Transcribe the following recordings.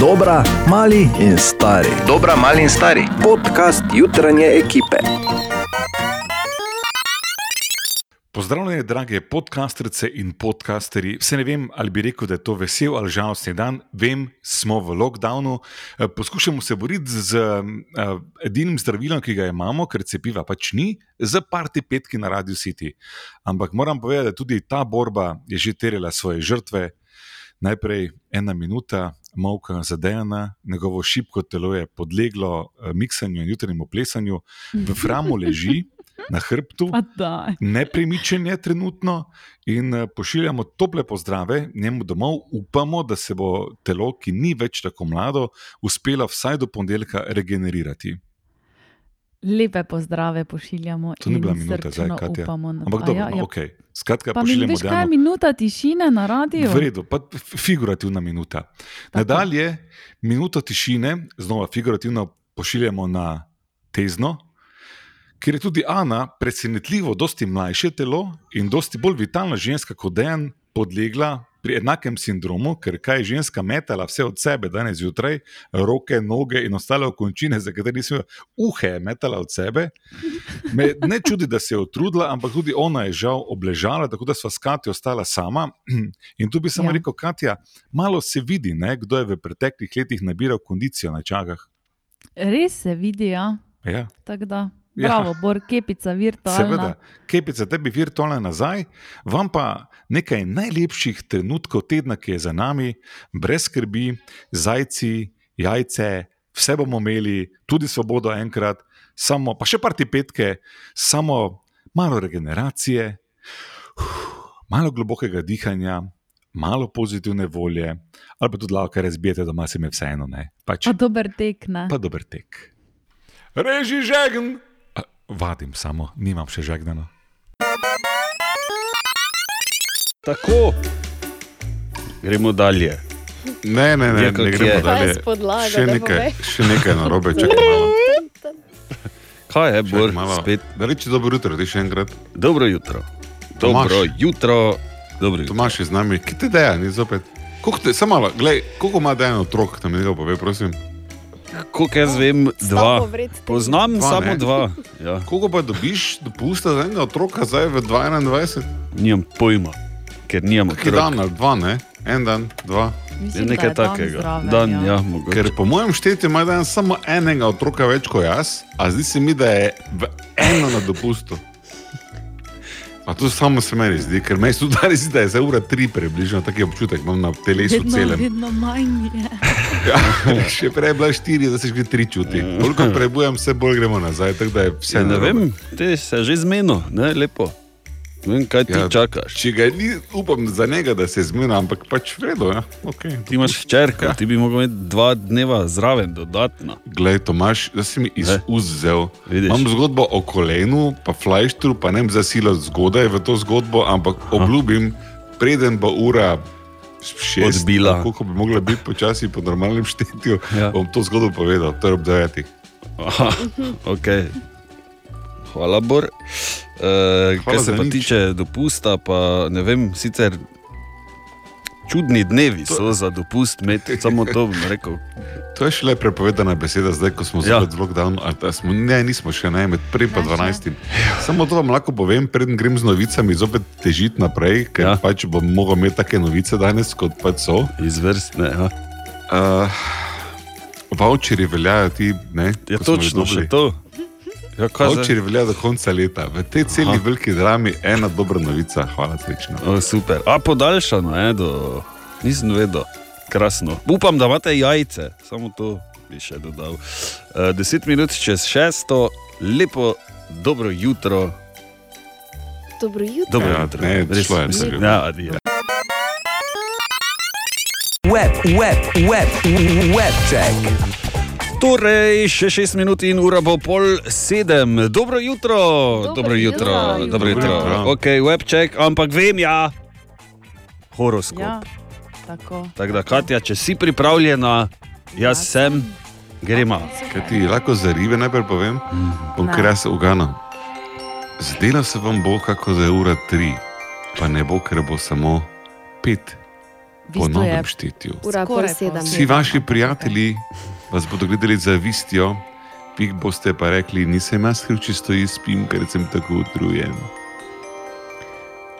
Dobra, mali in stari. Dobra, mali in stari. Podcast jutranje ekipe. Pozdravljeni, drage podcastrice in podcasteri. Vse ne vem, ali bi rekel, da je to vesel ali žalostni dan. Vem, smo v lockdownu, Eh, poskušamo se boriti z eh, edinim zdravilom, ki ga imamo, ker cepiva pač ni, z parti petki na Radio City. Ampak moram povedati, da tudi ta borba je že terjala svoje žrtve. Najprej ena minuta molka za Dejana, njegovo šibko telo je podleglo eh, miksanju in jutranjemu plesanju, v framu leži na hrbtu nepremičen je trenutno in eh, pošiljamo tople pozdrave njemu domov. Upamo, da se bo telo, ki ni več tako mlado, uspelo vsaj do ponedeljka regenerirati. Lepe pozdrave pošiljamo. To ni bila minuta zdaj, Katja. upamo na Ampak dobro, ja, ja, ok. Skratka, Pa pošiljamo veš, kaj je minuta tišine na radiju? V redu, pa figurativna minuta. Nadalje, minuto tišine, znova figurativno pošiljamo na Tezno, ker je tudi Ana presenetljivo, dosti mlajše telo in dosti bolj vitalna ženska kot Dejan, podlegla pri enakem sindromu, ker kaj je ženska metala vse od sebe danes zjutraj, roke, noge in ostale okončine, za katere nisem uhe je metala od sebe. Me ne čudi, da se je utrudila, ampak tudi ona je žal obležala, tako da sva s Katjo ostala sama. In tu bi samo Ja. rekel, Katja, malo se vidi, ne, kdo je v preteklih letih nabiral kondicijo na čagah. Res se vidi, ja. Ja. Tako da, Ja. bravo, Bor, kepica virtualna. Seveda, kepica tebi virtualno nazaj, vam pa nekaj najlepših trenutkov tedna, ki je za nami, brez skrbi, zajci, jajce, vse bomo imeli, tudi svobodo enkrat, samo, pa še parti petke, samo malo regeneracije, malo globokega dihanja, malo pozitivne volje, ali pa tudi lahko razbijete doma, se mi vseeno ne. Pač, Pa dober tek, ne? pa dober tek. Reži žegn! Vadim samo, nimam še žegnano. Tako, gremo dalje. Ne, ne, ne, Je, ne kot gremo je. dalje. Kaj je spodlaga, Še da nekaj, poveš? še nekaj narobe, čakaj malo. Kaj je, Bor, Čakaj malo. spet? Da reči dobro jutro, ti še enkrat. Dobro jutro. Tomaž. Dobro jutro. Dobro jutro. Tomaš je z nami, ki te deja, ni zopet. Koliko te, samo malo, glej, koliko ima dejan otrok, da mi nekaj pove, prosim. Koliko jaz vem, dva. Poznam Dva, samo ne? dva. Ja, Koliko pa dobiš dopusta za enega otroka zdaj v 2021? nimam pojma, ker nimam Ki otrok. dan ali dva, ne? En dan, dva. Je Mislim, da nekaj je dan takega. zraven, Dan, ja. ja, mogoče. Ker po mojem štetju ima dan samo enega otroka več kot jaz, a zdi se mi, da je v eno na dopustu. Pa to samo se meni zdi, ker meni se tudi danes zdi, da je za ura tri približno, tak je občutek, imam na telesu Vedno, celem. vedno manj je. Ja, še prej je bila štiri, da se že tri čuti. Bolj ko prebujem, vse bolj gremo nazaj, tako da je vse Ja, ne vem, ti se že zmenil, ne lepo. Ne vem, kaj ti Ja, čakaš. Če ga ni, upam za njega, da se zmena, ampak pač vredo. Ja? Okay. Ti imaš hčerko, Ja. ti bi mogel imeti dva dneva zraven, dodatno. Glej, Tomaš, da si mi iz Ne. ust vzel. Vidiš. Imam zgodbo o kolenu, pa flajštru, pa ne vem za silo zgodaj v to zgodbo, ampak obljubim, preden bo ura šest, Odbila. Koliko bi mogla biti počasi po normalnem štetju, ja. bom to zgodbo povedal, to je ob devetih. Aha, okay. Hvala, Bor. Uh, kar se pa nič. tiče dopusta, pa ne vem, sicer čudni dnevi so za dopust, imeti samo to bom rekel. To je šele prepovedana beseda, zdaj ko smo Ja. zopet v lockdownu. ali Smo, ne, nismo še ne, med 1 in Ne, še. 12. Samo to vam lahko povem, preden grem z novicami zopet težiti naprej, ker Ja. ja. pač bom mogel imeti take novice danes, kot pač so. Izvrstne. Ja, Uh, voucheri veljajo ti, ne? ja točno še to. Ja? Voucheri veljajo do konca leta. V tej celi Aha. veliki drami ena dobra novica, hvala srečno. Super. A podaljšano je do. Nisem vedel. Krasno. Upam, da imate jajce, samo to bi še dodal. Uh, deset minut čez šesto, lepo, dobro jutro. Dobro jutro. Dobro Ja, jutro. ne, Res, šlo je, mislim. Ja, adijo. Web, web, web, web check. Torej, še šest minut in ura bo pol sedem. Dobro jutro, dobro, Dobro jutro, jutro. dobro jutro. Jutro. Ok, webček, ampak vem ja. Horoskop. Ja, Ja. tako. Tako da, Katja, če si pripravljena, jaz sem, gremo. Kaj ti lahko za ribe najprej povem? Bom Ne. kar jaz uganil. Zdela se vam bo, kako je ura tri, pa ne bo, ker bo samo pet po novem štetju. Ura pol sedem. Vsi vaši prijatelji vas bodo gledali za vistjo, vi boste pa rekli, nisem jaz kriv, če stoji spim, ker sem tako utrujen.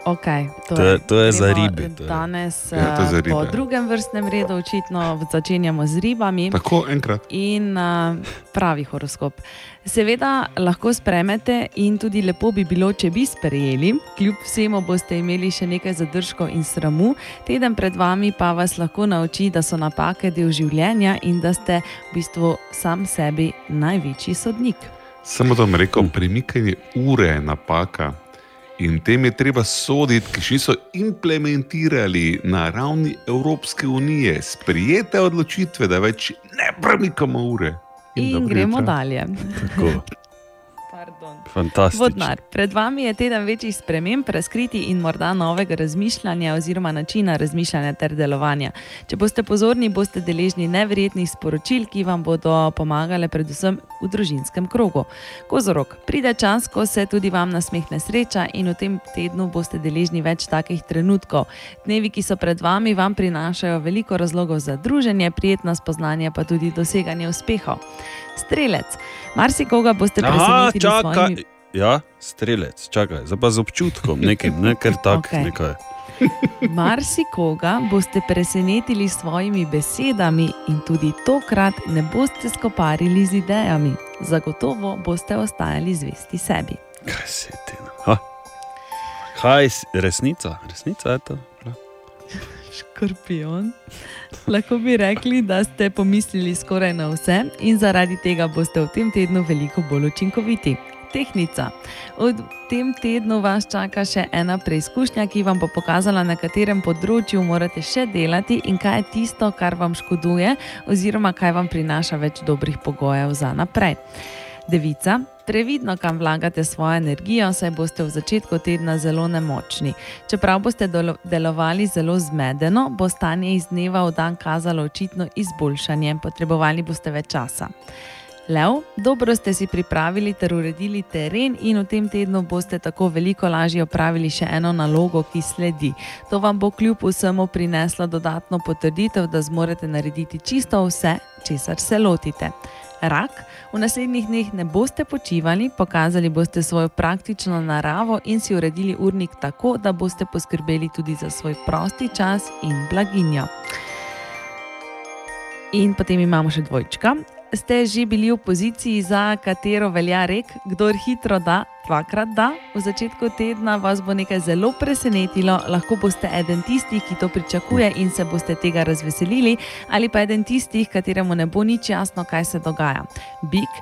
Okay, To je- to je za gremo ribe, to je. Danes Ja, to je za eh, po ribe. drugem vrstnem redu očitno začenjamo z ribami. Tako enkrat. in uh, pravi horoskop. Seveda lahko spremete in tudi lepo bi bilo, če bi sprejeli, kljub vsemu boste imeli še nekaj zadržkov in sramu, teden pred vami pa vas lahko nauči, da so napake del življenja in da ste v bistvu sam sebi največji sodnik. Samo da vam rekel, premikanje ure je napaka. In tem je treba soditi, ki še niso implementirali na ravni Evropske unije sprijete odločitve, da več ne premikamo ure. In dobro gremo dalje. Tako. Vodnar, pred vami je teden večjih sprememb, razkriti in morda novega razmišljanja oziroma načina razmišljanja ter delovanja. Če boste pozorni, boste deležni neverjetnih sporočil, ki vam bodo pomagale predvsem v družinskem krogu. Kozorok, pride čas, ko se tudi vam nasmehne sreča in v tem tednu boste deležni več takih trenutkov. Dnevi, ki so pred vami, vam prinašajo veliko razlogov za druženje, prijetna spoznanja pa tudi doseganje uspehov. Strelec, marsikoga boste Aha, presenetili s čakaj. svojimi Ja, strelec, čakaj, zdaj pa z občutkom, nekim, ne kar tako. Okej. Okay. Marsikoga boste presenetili s svojimi besedami in tudi tokrat ne boste skoparili z idejami. Zagotovo boste ostajali zvesti sebi. Kaj se ti? Ha? Kaj si, resnica? Resnica je to. Škorpion. Lahko bi rekli, da ste pomislili skoraj na vse in zaradi tega boste v tem tednu veliko bolj učinkoviti. Tehnica. V tem tednu vas čaka še ena preizkušnja, ki vam bo pokazala, na katerem področju morate še delati in kaj je tisto, kar vam škoduje, oziroma kaj vam prinaša več dobrih pogojev za naprej. Devica, previdno, kam vlagate svojo energijo, saj boste v začetku tedna zelo nemočni. Čeprav boste delo- delovali zelo zmedeno, bo stanje iz dneva v dan kazalo očitno izboljšanje, potrebovali boste več časa. Lev, dobro ste si pripravili ter uredili teren in v tem tednu boste tako veliko lažje opravili še eno nalogo, ki sledi. To vam bo kljub vsemu prineslo dodatno potrditev, da zmorete narediti čisto vse, česar se lotite. Rak, v naslednjih dneh ne boste počivali, pokazali boste svojo praktično naravo in si uredili urnik tako, da boste poskrbeli tudi za svoj prosti čas in blaginjo. In potem imamo še dvojčka. Ste že bili v poziciji, za katero velja rek, kdo hitro da, dvakrat da. V začetku tedna vas bo nekaj zelo presenetilo, lahko boste eden tistih, ki to pričakuje in se boste tega razveselili, ali pa eden tistih, kateremu ne bo nič jasno, kaj se dogaja. Bik.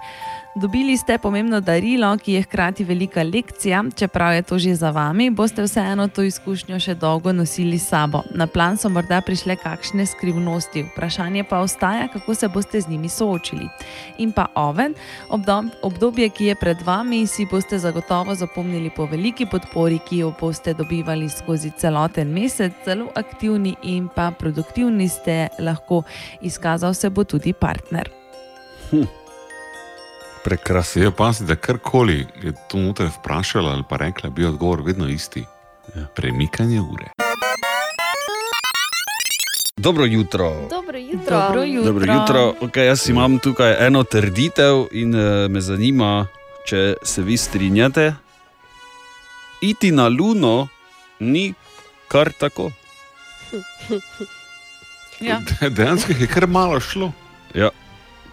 Dobili ste pomembno darilo, ki je hkrati velika lekcija, čeprav je to že za vami, boste vseeno to izkušnjo še dolgo nosili s sabo. Na plan so morda prišle kakšne skrivnosti, vprašanje pa ostaja, kako se boste z njimi soočili. In pa oven, obdob, obdobje, ki je pred vami, si boste zagotovo zapomnili po veliki podpori, ki jo boste dobivali skozi celoten mesec, zelo aktivni in pa produktivni ste lahko, izkazal se bo tudi partner. Prekrasno. Je opaziti, da karkoli je to noter vprašala ali pa rekla, bi odgovor vedno isti. Ja. Premikanje ure. Dobro jutro. Dobro jutro. Dobro jutro. Dobro jutro. Okay, jaz imam tukaj eno trditev in uh, me zanima, če se vi strinjate. Iti na Luno ni kar tako. Ja. Dejansko je kar malo šlo. Ja.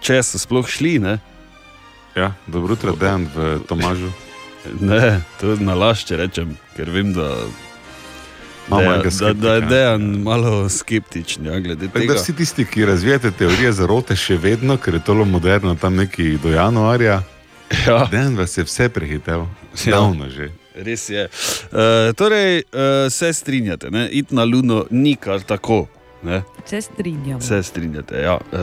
Če so sploh šli, ne, Ja, dobro jutro, Dejan v Tomažu. ne to na lašče rečem, ker vem, da, Malo da, da, je. Dejan malo skeptičen ja, tega. Da vsi tisti, ki razvijate teorije zarote, še vedno, ker je to zelo moderno, tam neki do januarja, Ja. dan vas je vse prehitel, Ja. davno že. Res je. Uh, torej, uh, se strinjate, ne? iti na Luno ni kar tako. Ne? Se strinjam. Se strinjate. Ja. Uh,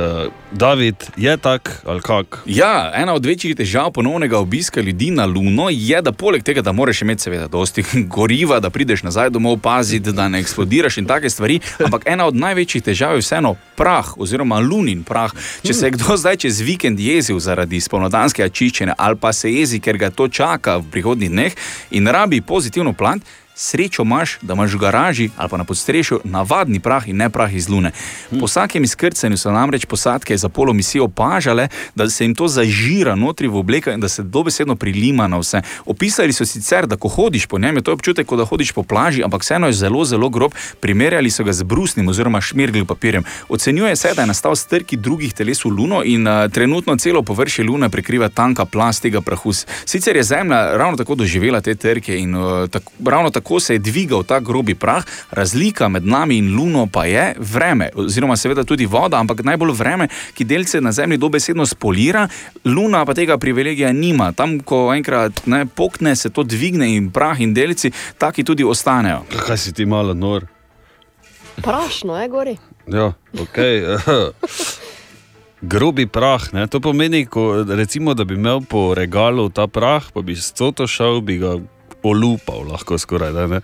David je tak ali kak. Ja, ena od večjih težav ponovnega obiska ljudi na Luno je, da poleg tega, da moraš imeti, seveda, dosti goriva, da prideš nazaj domov, paziti, da ne eksplodiraš in take stvari. Ampak ena od največjih težav je vseeno prah, oziroma lunin prah. Če se je kdo zdaj čez vikend jezil zaradi spomladanskega čiščenja ali pa se jezi, ker ga to čaka v prihodnjih dneh in rabi pozitivno plant. Srečo imaš, da imaš v garaži ali pa na podstrešju navadni prah in ne prah iz Lune. Po vsakem izkrcanju so namreč posadke za polo misijo opažale, da se jim to zažira notri v obleka in da se dobesedno prilima na vse. Opisali so sicer, da ko hodiš po njem, je to občutek, kot da hodiš po plaži, ampak vseeno je zelo, zelo grob. Primerjali so ga z brusnim oziroma šmirglim papirjem. Ocenjuje se, da je nastal strki drugih teles v Luno in uh, trenutno celo površje Lune prekriva tanka plast tega prahu. Sicer je Zemlja ravno tako doživela te trke in uh, tako, ravno tako se je dvigal ta grobi prah, razlika med nami in Luno pa je vreme, oziroma seveda tudi voda, ampak najbolj vreme, ki delce na Zemlji dobesedno spolira, Luna pa tega privilegija nima. Tam, ko enkrat ne pokne, se to dvigne in prah in delci, taki tudi ostanejo. Kaj si ti malo nor? Prašno je gori. Ja, okay. Grobi prah, ne? to pomeni, ko, recimo, da bi imel po regalu ta prah, pa bi s to šel, bi ga olupal, lahko skoraj. Da, uh,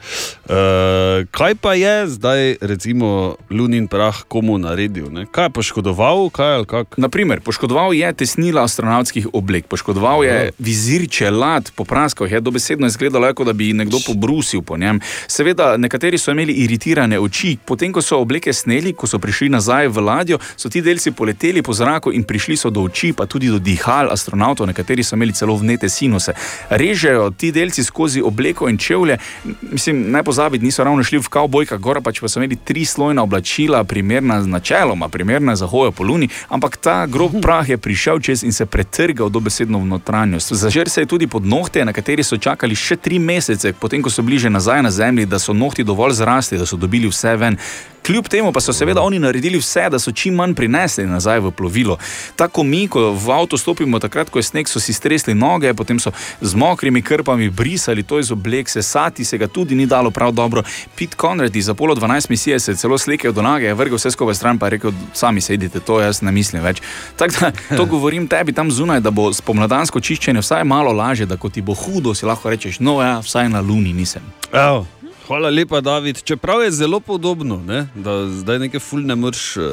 kaj pa je zdaj, recimo, lunin prah komu naredil? Ne? Kaj je poškodoval? Kaj, Naprimer, poškodoval je tesnila astronavtskih oblek, poškodoval je Ja. vizir čelad, popraskal je dobesedno izgledalo, kot da bi nekdo pobrusil po njem. Seveda, nekateri so imeli iritirane oči, potem ko so obleke sneli, ko so prišli nazaj v ladjo, so ti delci poleteli po zraku in prišli so do oči, pa tudi do dihal astronautov, nekateri so imeli celo vnete sinuse. Režejo ti delci skozi obleko in čevlje. Mislim, ne pozabiti, niso ravno šli v kavbojka, gora pač pa so imeli tri slojna oblačila, primerna načeloma, primerna za hojo po luni, ampak ta grob prah je prišel čez in se pretrgal dobesedno v notranjost. Zažer se je tudi pod nohte, na kateri so čakali še tri mesece, potem ko so bili že nazaj na zemlji, da so nohti dovolj zrasli, da so dobili vse ven. Kljub temu pa so seveda oni naredili vse, da so čim manj prinesli nazaj v plovilo. Tako mi, ko v avto stopimo, takrat, ko je sneg, so si stresli noge, potem so z mokrimi krpami brisali to iz oblek, sesati se ga tudi ni dalo prav dobro. Pete Conrad iz Apollo 12 misije se je celo slekel do noge, je vrgel vse skupaj stran, pa je rekel: sami sedite, to jaz ne mislim več. Tako da to govorim tebi tam zunaj, da bo spomladansko čiščenje vsaj malo lažje, da ko ti bo hudo, si lahko rečeš: no ja, vsaj na luni nisem. Evo, hvala lepa, David. Čeprav je zelo podobno, ne? da zdaj nekaj ful ne moreš uh,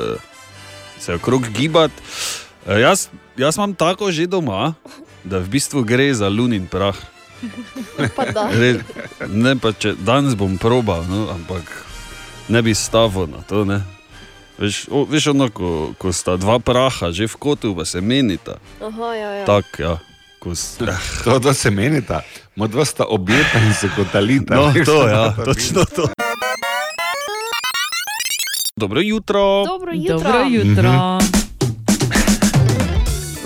se okrog gibati. Uh, jaz, jaz imam tako že doma, da v bistvu gre za lunin prah. Pa da. Re, ne, pa če danes bom probal, no, ampak ne bi stavil na to. Ne. Veš, o, veš ono, ko, ko sta dva praha že v kotu, pa se menita. Aha, ja, ja. Tak, ja. Ko s- eh, To, da se menita, mod dva sta objeta in se kotalita. No, veš, to, ja, to- točno to. Dobro jutro. Dobro jutro. Dobro jutro.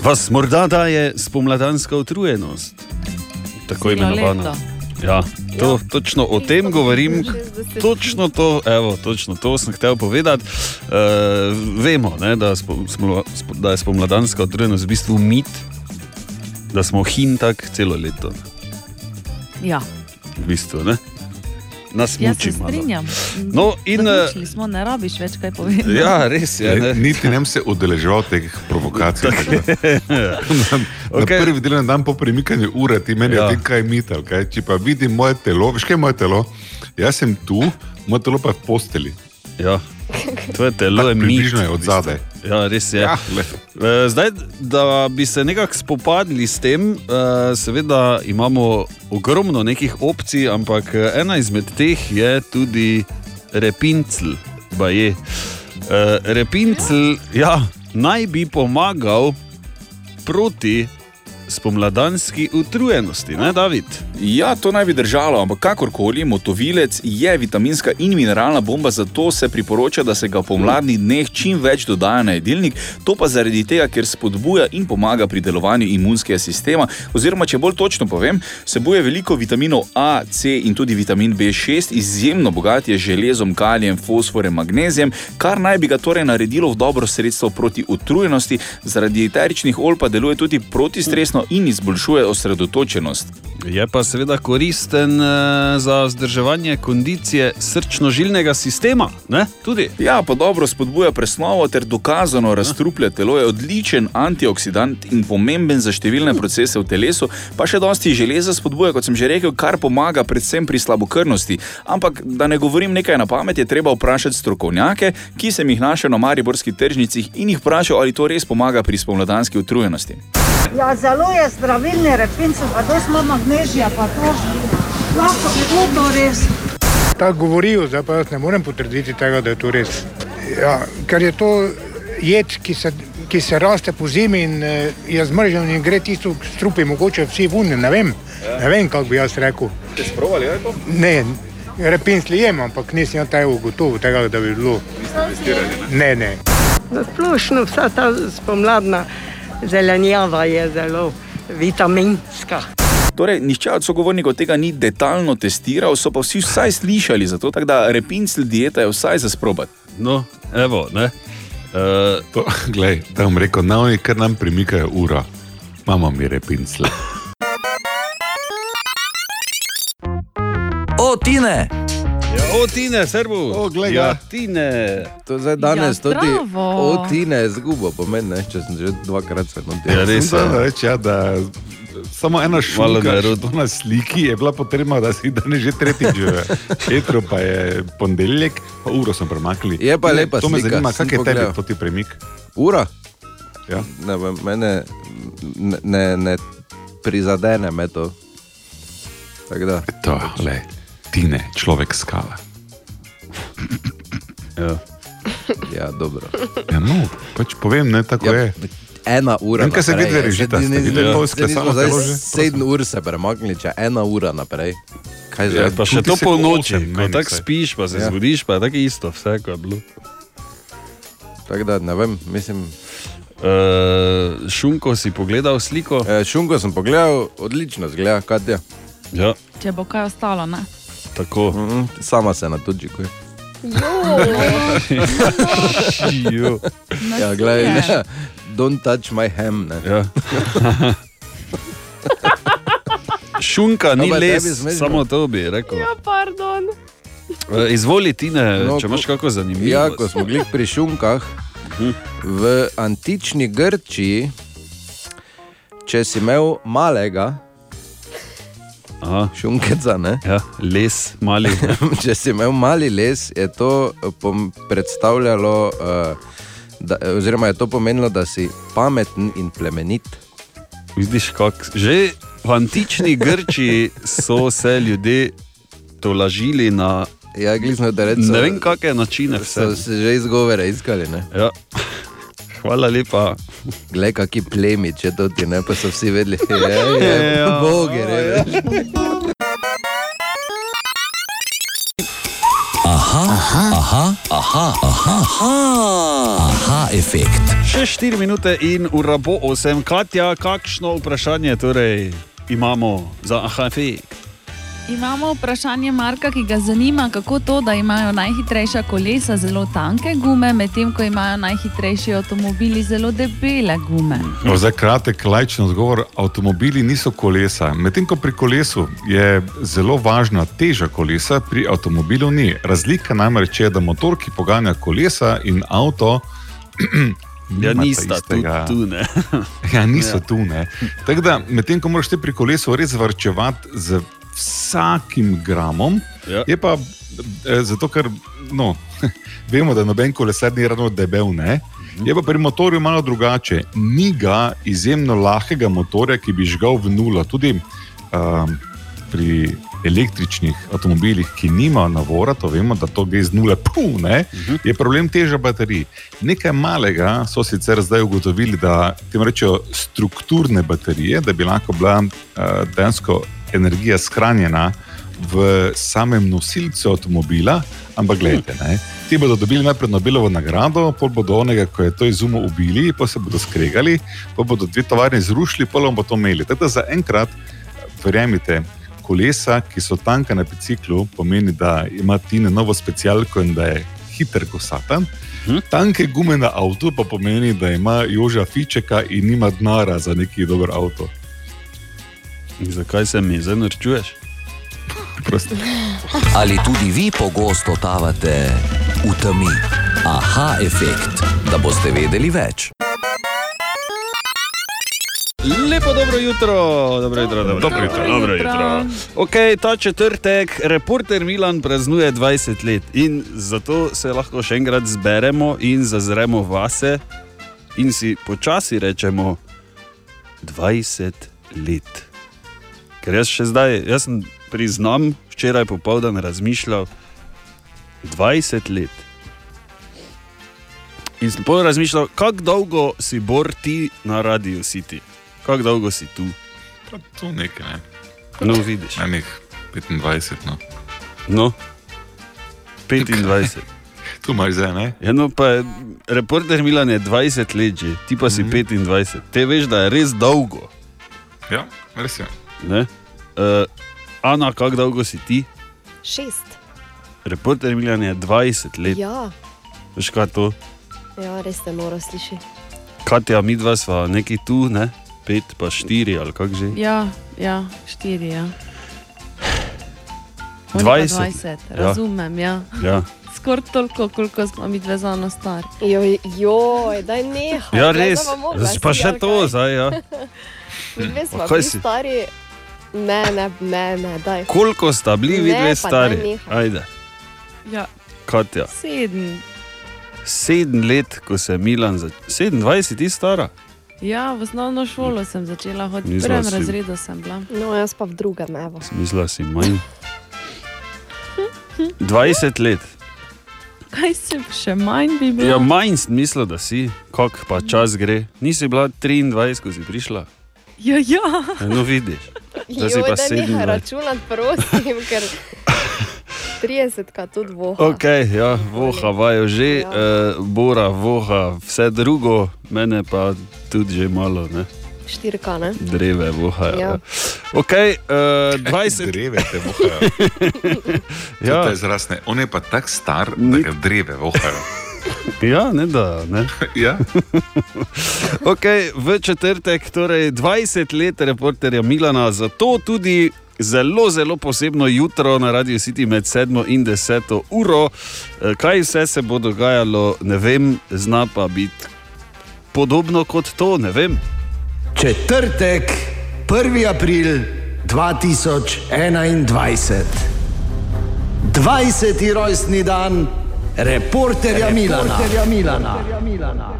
Vas morda daje spomladanska utrujenost, tako leto. Ja, to, točno o tem govorim, 60. točno to, evo, točno to sem hotel povedati. Uh, vemo, ne, da, smo, spo, da je spomladanska utrujenost v bistvu mit, da smo hintak celo leto. Ja, V bistvu, ne? Nas se muči strinjam. No, in, eh, Zaključili smo, ne rabiš več kaj povedati. Ja, res je. Ja, Ne? niti ne bi se udeleževal teh provokacij. na, na Okej. prvi delovni dan po premikanju ure ti meni Ja. ja. kaj mital. Kaj? Če pa vidim moje telo, veš kaj je moje telo? Jaz sem tu, moje telo pa je v posteli. Ja, tvoje telo Tako je približno je v od zadaj. Ja, res je. Ja. Eh, Zdaj, da bi se nekako spopadli s tem, eh, seveda imamo ogromno nekih opcij, ampak eh, ena izmed teh je tudi repincel. baje. Eh, Repincel ja, naj bi pomagal proti spomladanski utrujenosti, ne, David? Ja, to naj bi držalo, ampak kakorkoli, motovilec je vitaminska in mineralna bomba, zato se priporoča, da se ga v pomladnih dneh čim več dodaja na jedilnik. To pa zaradi tega, ker spodbuja in pomaga pri delovanju imunskega sistema. Oziroma, če bolj točno povem, vsebuje veliko vitaminov A, C in tudi vitamin B6, izjemno bogat je z železom, kalijem, fosforjem, magnezijem, kar naj bi ga torej naredilo v dobro sredstvo proti utrujenosti, zaradi eteričnih olj pa deluje tudi protistresno in izboljšuje osredotočenost. Je pa seveda koristen eh, za vzdrževanje kondicije srčno-žilnega sistema. Ne? Tudi. Ja, pa dobro spodbuja presnovo ter dokazano razstruplja telo, je odličen antioksidant in pomemben za številne procese v telesu, pa še dosti železa spodbuja, kot sem že rekel, kar pomaga predvsem pri slabokrvnosti. Ampak da ne govorim nekaj na pamet, je treba vprašati strokovnjake, ki sem jih našel na mariborskih tržnicah in jih vprašal, ali to res pomaga pri spomladanski utrujenosti. Ja, zelo je zdravilni repince, pa dosti ima magnezija, pa to lahko bi bilo to res. tako govorijo, zdaj pa jaz ne morem potrditi tega, da je to res. Ja, ker je to jed, ki se, ki se raste po zimi in eh, je zmržen in gre tisto strupi, mogoče vsi vune, ne vem, ne vem, kako bi jaz rekel. Ste sprovali, je to? Ne, repinsli jem, ampak nisem tega ugotovil, tega, da bi bilo. Ne, ne. Splošno vsa ta spomladna zelenjava je zelo vitaminska. Torej, nihče od sogovornikov tega ni detaljno testiral, so pa vsi vsaj slišali za to, tako da repincel dieta je vsaj za sprobati. No, evo, ne. Uh, To, glej, da bom rekel, na oni, ker nam premikajo uro, imamo mi repincle. O, Tine! Ja, o, Tine, servo. O, glej ga. ja, Tine. To zdaj danes Ja, tudi bravo. odtine zgubo pomeni, ne, če sem že dvakrat se Ja, notiral. res Sem je. da reči, ja, da samo ena šunka, to na sliki je bila potrebna, da si danes že tretjič žive. Etro pa je ponedeljek, pa uro smo premaknili. Je pa lepa To me slika, zanima, sem kak je tebi to ti premik? Ura? Ja. Ne, vem, mene ne, ne, ne prizadene me to. Tako da, To, le, tine, človek skala. Ja. ja, dobro. Ja, no, pač povem, ne, tako Ja, je. Ena ura. Vem, kaj se je. videli ni- to saj izklesano nismo zdaj? Sedem ur se premaknili, če ena ura naprej. Kaj že? Ja, pa še to po noči, ko tako spiš, pa se Ja. zbudiš, pa je tako isto, vse kot je bilo. Tako da ne vem, mislim. Uh, šunko si pogledal sliko? Eh, šunko sem pogledal, odlično zgleda, Katja. Ja, Če bo kaj ostalo, ne? Tako. Mhm, sama se na to čikuje. Jo. Ja, gledaj, ne, don't touch my ham. Ne. Ja. Šunka ni No, pa les, samo to bi rekel. Ja, pardon. Eh, Izvoli, Tine, No, če imaš ko- kako zanimivo. Ja, ko smo bili pri šunkah, v antični Grčiji, če si imel malega Aha, šunkeca, ne? ja, les, mali. če si imel mali les, je to eh, predstavljalo, uh, da, oziroma je to pomenilo, da si pameten in plemenit. Vidiš, kak, že v antični Grčiji so se ljudje tolažili na Ja, glisno da rečem. ne vem, kakšne načine. So Vse. se že izgovore iskali, ne? Ja. Hvala lepa. Glej, kaki plemi, če to ti ne, pa so vsi vedeli, je, je, Ja. boge, ne. Aha, aha, aha, aha, aha, aha, efekt. Še 4 minute in ura bo 8. Katja, kakšno vprašanje torej imamo za AHF? Imamo vprašanje Marka, ki ga zanima, kako to, da imajo najhitrejša kolesa zelo tanke gume, medtem ko imajo najhitrejši avtomobili zelo debele gume. No, zdaj kratek, lajčen odgovor. Avtomobili niso kolesa. Medtem ko pri kolesu je zelo važna teža kolesa, pri avtomobilu ni. Razlika namreč je, da motor, ki poganja kolesa in avto. Ja, nista tu, tu ne. Ja, niso ja. tu. ne. Tako da, medtem ko moraš ti pri kolesu res varčevati z vsakim gramom, Ja. je pa eh, zato, ker no, vemo, da noben kolesar ni ravno debel. Ne? Je pa pri motorju malo drugače. Ni ga izjemno lahkega motorja, ki bi žgal v nulo. Tudi um, pri električnih avtomobilih, ki nimajo navora, to vemo, da to gre z nule, puh, ne, je problem teža baterij. Nekaj malega so sicer zdaj ugotovili, da tem rečejo strukturne baterije, da bi lahko bila uh, dejansko energija shranjena v samem nosilcu avtomobila, ampak gledajte, ne, ti bodo dobili najprej Nobelovo nagrado, pol bodo onega, ko je to izumil, ubili, pa se bodo skregali, pa bodo dve tovarni zrušili, pa bomo to imeli. Tako da zaenkrat, verjemite, kolesa, ki so tanka na biciklu, pomeni, da ima Tine novo specialko in da je hiter kosatan. Tanke gume na avtu pa pomeni, da ima Joža Fičeka in nima denara za neki dober avto. In zakaj se mi zdaj norčuješ? Prosto. Ali tudi vi pogosto totavate v temi? Aha, efekt, da boste vedeli več. Lepo dobro jutro, dobro jutro, dobro, Dobro jutro. Dobro jutro. Okay, ta četrtek, reporter Milan praznuje 20 let in zato se lahko še enkrat zberemo in zazremo vase in si počasi rečemo 20 let. Ker jaz še zdaj, jaz sem priznam, včeraj popoldan razmišljal, 20 let. In sem pol razmišljal, kako dolgo si bor ti na radiju City, kako dolgo si tu. Pa to nekaj, ne. No, vidiš. Enih 25, no. No, 25. Tu imaš zdaj, ne? Ja, no, pa reporter Milan je 20 let že, ti pa si mm -hmm. 25. Te veš, da je res dolgo. Ja, res je. Ne? Uh, Ana, kako dolgo si ti? Šest. Reporter Milan je 20 let. Ja, Veš kaj je to? ja res te noro sliši. Katja, mi dva sva neki tu, ne? pet pa štiri ali kako že. Ja, ja, štiri. Ja. Oni pa 20. 20 Ja. razumem, ja. Ja. Skoraj toliko, koliko smo mi dve zano stari. Joj, joj, daj nehaj. Ja, res. bomo mogla, Pa še to zdaj. Ja. Midve smo Pa si? stari. Ne, ne, ne, ne, daj. Koliko sta bili vi dve stari? Ajde, Ja, Katja. sedem. Sedem let, ko se je Milan začel. 27, ti stara. Ja, v osnovno šolo sem začela hoditi, v Mislila prvem si- razredu sem bila. No, jaz pa v drugem, evo. Mislila si manj. 20 let. Kaj si še manj bi bilo? Ja, manj sem mislil, da si, kako pa čas gre. Nisi bila 23, ko si prišla. ja, ja. Ja, No, vidiš. Zdaj pa nehaj 27. računati, prosim, ker 30 krat tudi voha. Ok, ja, voha vajo že, Ja. uh, bora, voha, vse drugo, mene pa tudi že malo, ne? Štirka, ne? dreve vohajo. Ja. Ja. Ok, uh, 20. Dreve te vohajo. Ja. To je izraz, ne. On je pa tako star, da ga dreve vohajo. Ja, ne da. Ne. Ja. Okay, v četrtek, torej 20 let reporterja Milana, zato tudi zelo, zelo posebno jutro na Radio City med 7 in 10 uro. Eh, Kaj vse se bo dogajalo, ne vem, zna pa biti podobno kot to, ne vem. Četrtek, 1. april 2021. 20. rojstni dan reporterja Milana. Reporterja Milana.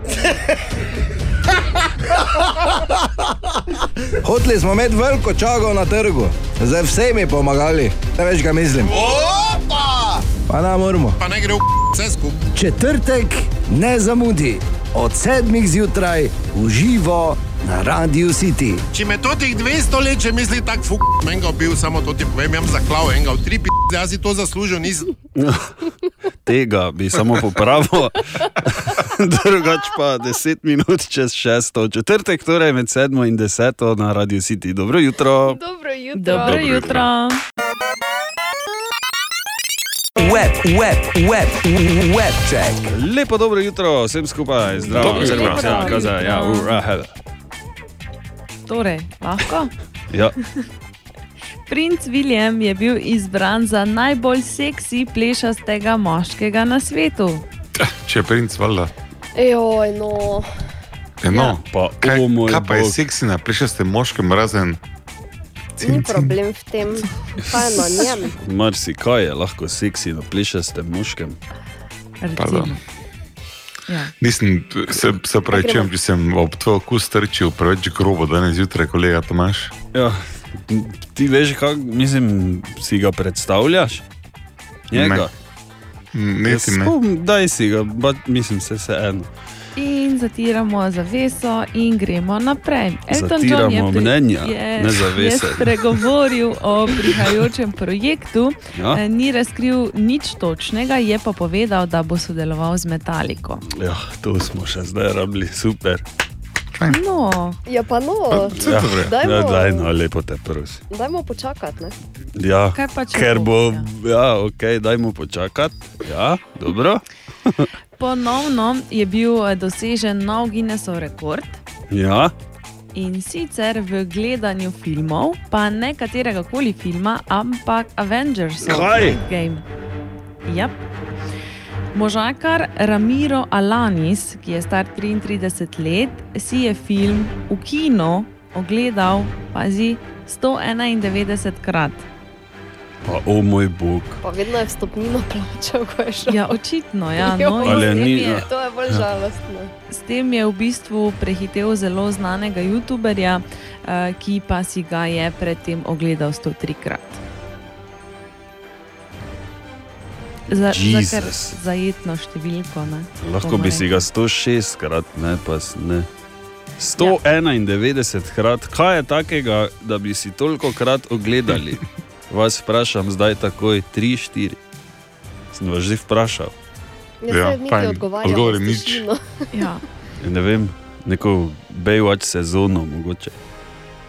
Hoteli smo imeti veliko čago na trgu, zdaj vsemi pomagali, ne veš, kaj mislim. Opa! Pa ne moramo. Pa ne gre v vse skupaj. Četrtek, ne zamudi, od sedmih zjutraj v živo na Radio City. Če me to teh 200 let že misli tako, fuk, menga bil, samo to ti povem, jaz sem zaklav enega v tri p***, jaz si to zaslužil, nisem. Tega bi samo popravil. Drugač pa 10 minut čez 6. Četrtek, torej med 7 in 10 na Radio City. Dobro jutro. Dobro jutro. Dobro jutro. Web, web, web, web check. Lepo dobro jutro, vsem skupaj, zdravo, Dobro zdravo, jutro. ja, kaza, ja, ura, hela. Torej, lahko. Ja, Princ William je bil izbran za najbolj seksi plešastega moškega na svetu. Če je princ, valjda. Joj, no. Eno, pa, kaj, o moj kaj pa je seksi na plešastem moškem razen? Ni problem v tem, kaj na njem. marsikaj je lahko seksi na plešastem moškem. Pardon. Ja. Nisem, se, se pravi, če, če sem ob tvoj okus trčil preveč grobo danes zjutraj, kolega Tomaš. Ja, ti veš, kako mislim, si ga predstavljaš? Njega. Niti ne. Spom, daj si ga, ba, mislim, se vse eno. In zatiramo zaveso, in gremo naprej. Elton John je, pri- mnenja, je, je spregovoril o prihajajočem projektu. Ja. Eh, Ni razkril nič točnega, je pa povedal, da bo sodeloval z Metaliko. Ja, to smo še zdaj rabili, super. No, Ja, pa no. Ja, Dajmo, ja, daj, no, lepo te prosim. dajmo počakati, ne? Ja, Kaj pa, če ker bo, bo, ja, ok, dajmo počakati. Ja, dobro. ponovno je bil eh, dosežen nov Guinnessov rekord. Ja, In sicer v gledanju filmov, pa ne katerega koli filma, ampak Avengers Kaj? Game. Yep. Možakar Ramiro Alanis, ki je star 33 let, si je film v kino ogledal, pazi, 191 krat. Pa o moj bog. Pa vedno je vstopnino plačal, ko je šel. Ja, očitno, ja. No, in Ali ni- je, To je bolj Ja. žalostno. S tem je v bistvu prehitel zelo znanega YouTuberja, eh, ki pa si ga je predtem ogledal 103 krat. Za, za Jezus. kar zajetno številko. Ne? Lahko bi si ga 106 krat, ne pa ne. 191 krat, kaj je takega, da bi si toliko krat ogledali? Vas vprašam zdaj takoj, 3-4. Sem vas že vprašal. Ja, Ja, saj Miki fajn. odgovarja Odgovor je s nič. tišino. Ja. Ne vem, neko Baywatch sezono, mogoče.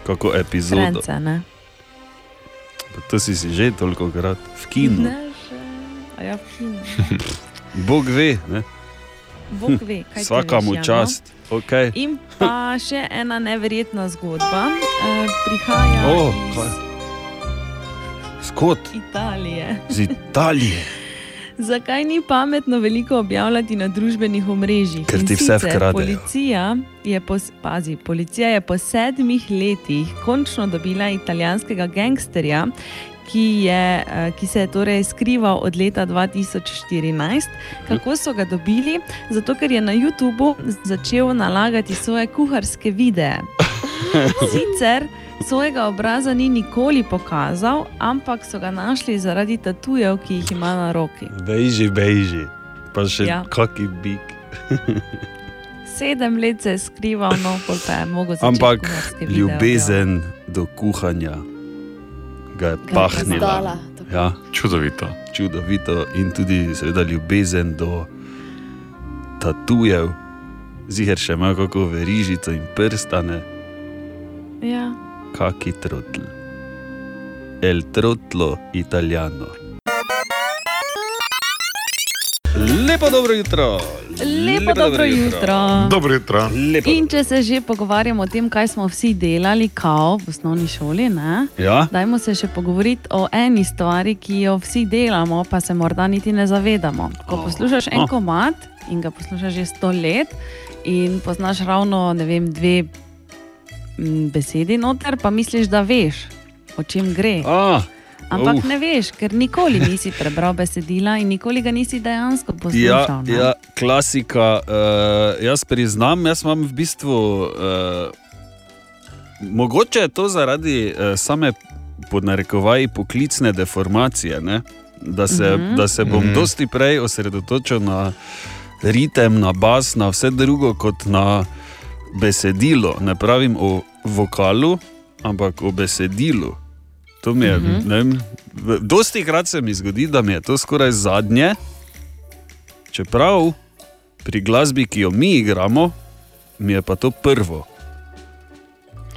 Kako epizodo. Frence, ne? Pa to si si že toliko krat v kinu. Ne, že. A ja, v kinu. Bog ve, ne? Bog ve, kaj ti Vsakamu veš, ja, no? čast. Okay. In pa še ena neverjetna zgodba. Eh, prihaja Oh, iz kaj? Skot, Italije. iz Italije. Zakaj ni pametno veliko objavljati na družbenih omrežjih? Ker ti vse vkradejo. Policija je, po, pazi, policija je po sedmih letih končno dobila italijanskega gangsterja, ki, je, eh, ki se je torej skrival od leta 2014. Kako so ga dobili? Zato, ker je na YouTubu začel nalagati svoje kuharske videe. Sicer svojega obraza ni nikoli pokazal, ampak so ga našli zaradi tatujev, ki jih ima na roki. Bejži, bejži, pa še Ja. kaki bik. Sedem let se je skrival, no, pa je začeti Ampak videe ljubezen do kuhanja ga je je pahnila. izdala, Ja. Čudovito. Čudovito in tudi, seveda, ljubezen do tatujev, ziger še ima kako verižico in prstane. Ja. Kaki trotl. El trotlo italiano. Lepo dobro jutro. Lepo dobro jutro. Dobro jutro. Lepo. In če se že pogovarjamo o tem, kaj smo vsi delali, kao v osnovni šoli, ne? Ja. dajmo se še pogovoriti o eni stvari, ki jo vsi delamo, pa se morda niti ne zavedamo. Ko poslušaš en Oh. komat in ga poslušaš že sto let, in poznaš ravno ne vem, dve besedi noter, pa misliš, da veš, o čem gre. Ah, Ampak uf. ne veš, ker nikoli nisi prebral besedila in nikoli ga nisi dejansko Ja, poslušal. ne? ja, klasika. Uh, jaz priznam, jaz imam v bistvu. Uh, mogoče je to zaradi uh, same podnarekovaji poklicne deformacije, ne? da se, Mhm. da se bom Mhm. dosti prej osredotočil na ritem, na bas, na vse drugo kot na besedilo. Ne pravim o vokalu, ampak o besedilu. To mi je, mm. -hmm. ne vem, v- dosti krat se mi zgodi, da mi je to skoraj zadnje, čeprav pri glasbi, ki jo mi igramo, mi je pa to prvo,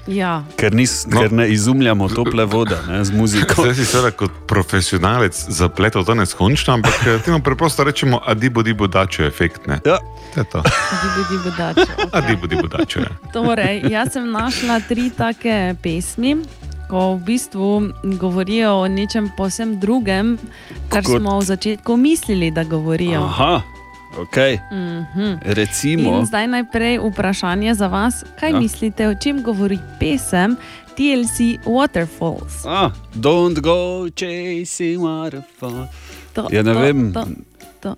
Ja. ker, nis, no. ker ne izumljamo tople vode ne, z muziko. Zdaj si seveda kot profesionalec zapletel to neskončno, ampak eh, temu preprosto rečemo adibo dibo dačo efekt. Ne? Ja. To je to. Dibu, dibu, dačo. Adibo dibo dačo. Torej, jaz sem našla tri take pesmi, ko v bistvu govorijo o nečem posebnem drugem, kar Kot- smo v začetku mislili, da govorijo. Aha, ok. Mhm. Recimo, In zdaj najprej vprašanje za vas. Kaj Ja. mislite, o čem govori pesem TLC Waterfalls? ah, don't go chasing waterfall. To, Ja, ne to, vem. To, to.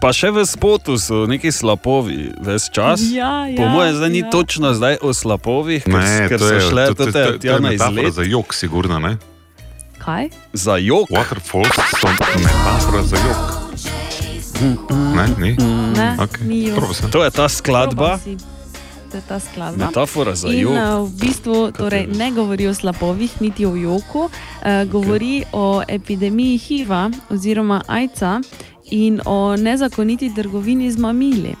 Pa še v spotu so neki slapovi, ves čas. Ja, po ja, mojem, zdaj ni ja. točno zdaj o slapovih, ker, Ne, ker to so je, šle to, to, to, te to, to tja je na izlet. za jok, sigurno ne. Kaj? Za jok. Waterfalls so metafora za jok. Ne, ni? Ne, Okej, ni. To je ta skladba. To je ta skladba. metafora za In jok. eh, v bistvu torej, ne govori o slapovih, niti o joku, eh, govori o epidemiji HIV-a oziroma AIDS-a in o nezakoniti trgovini z mamili.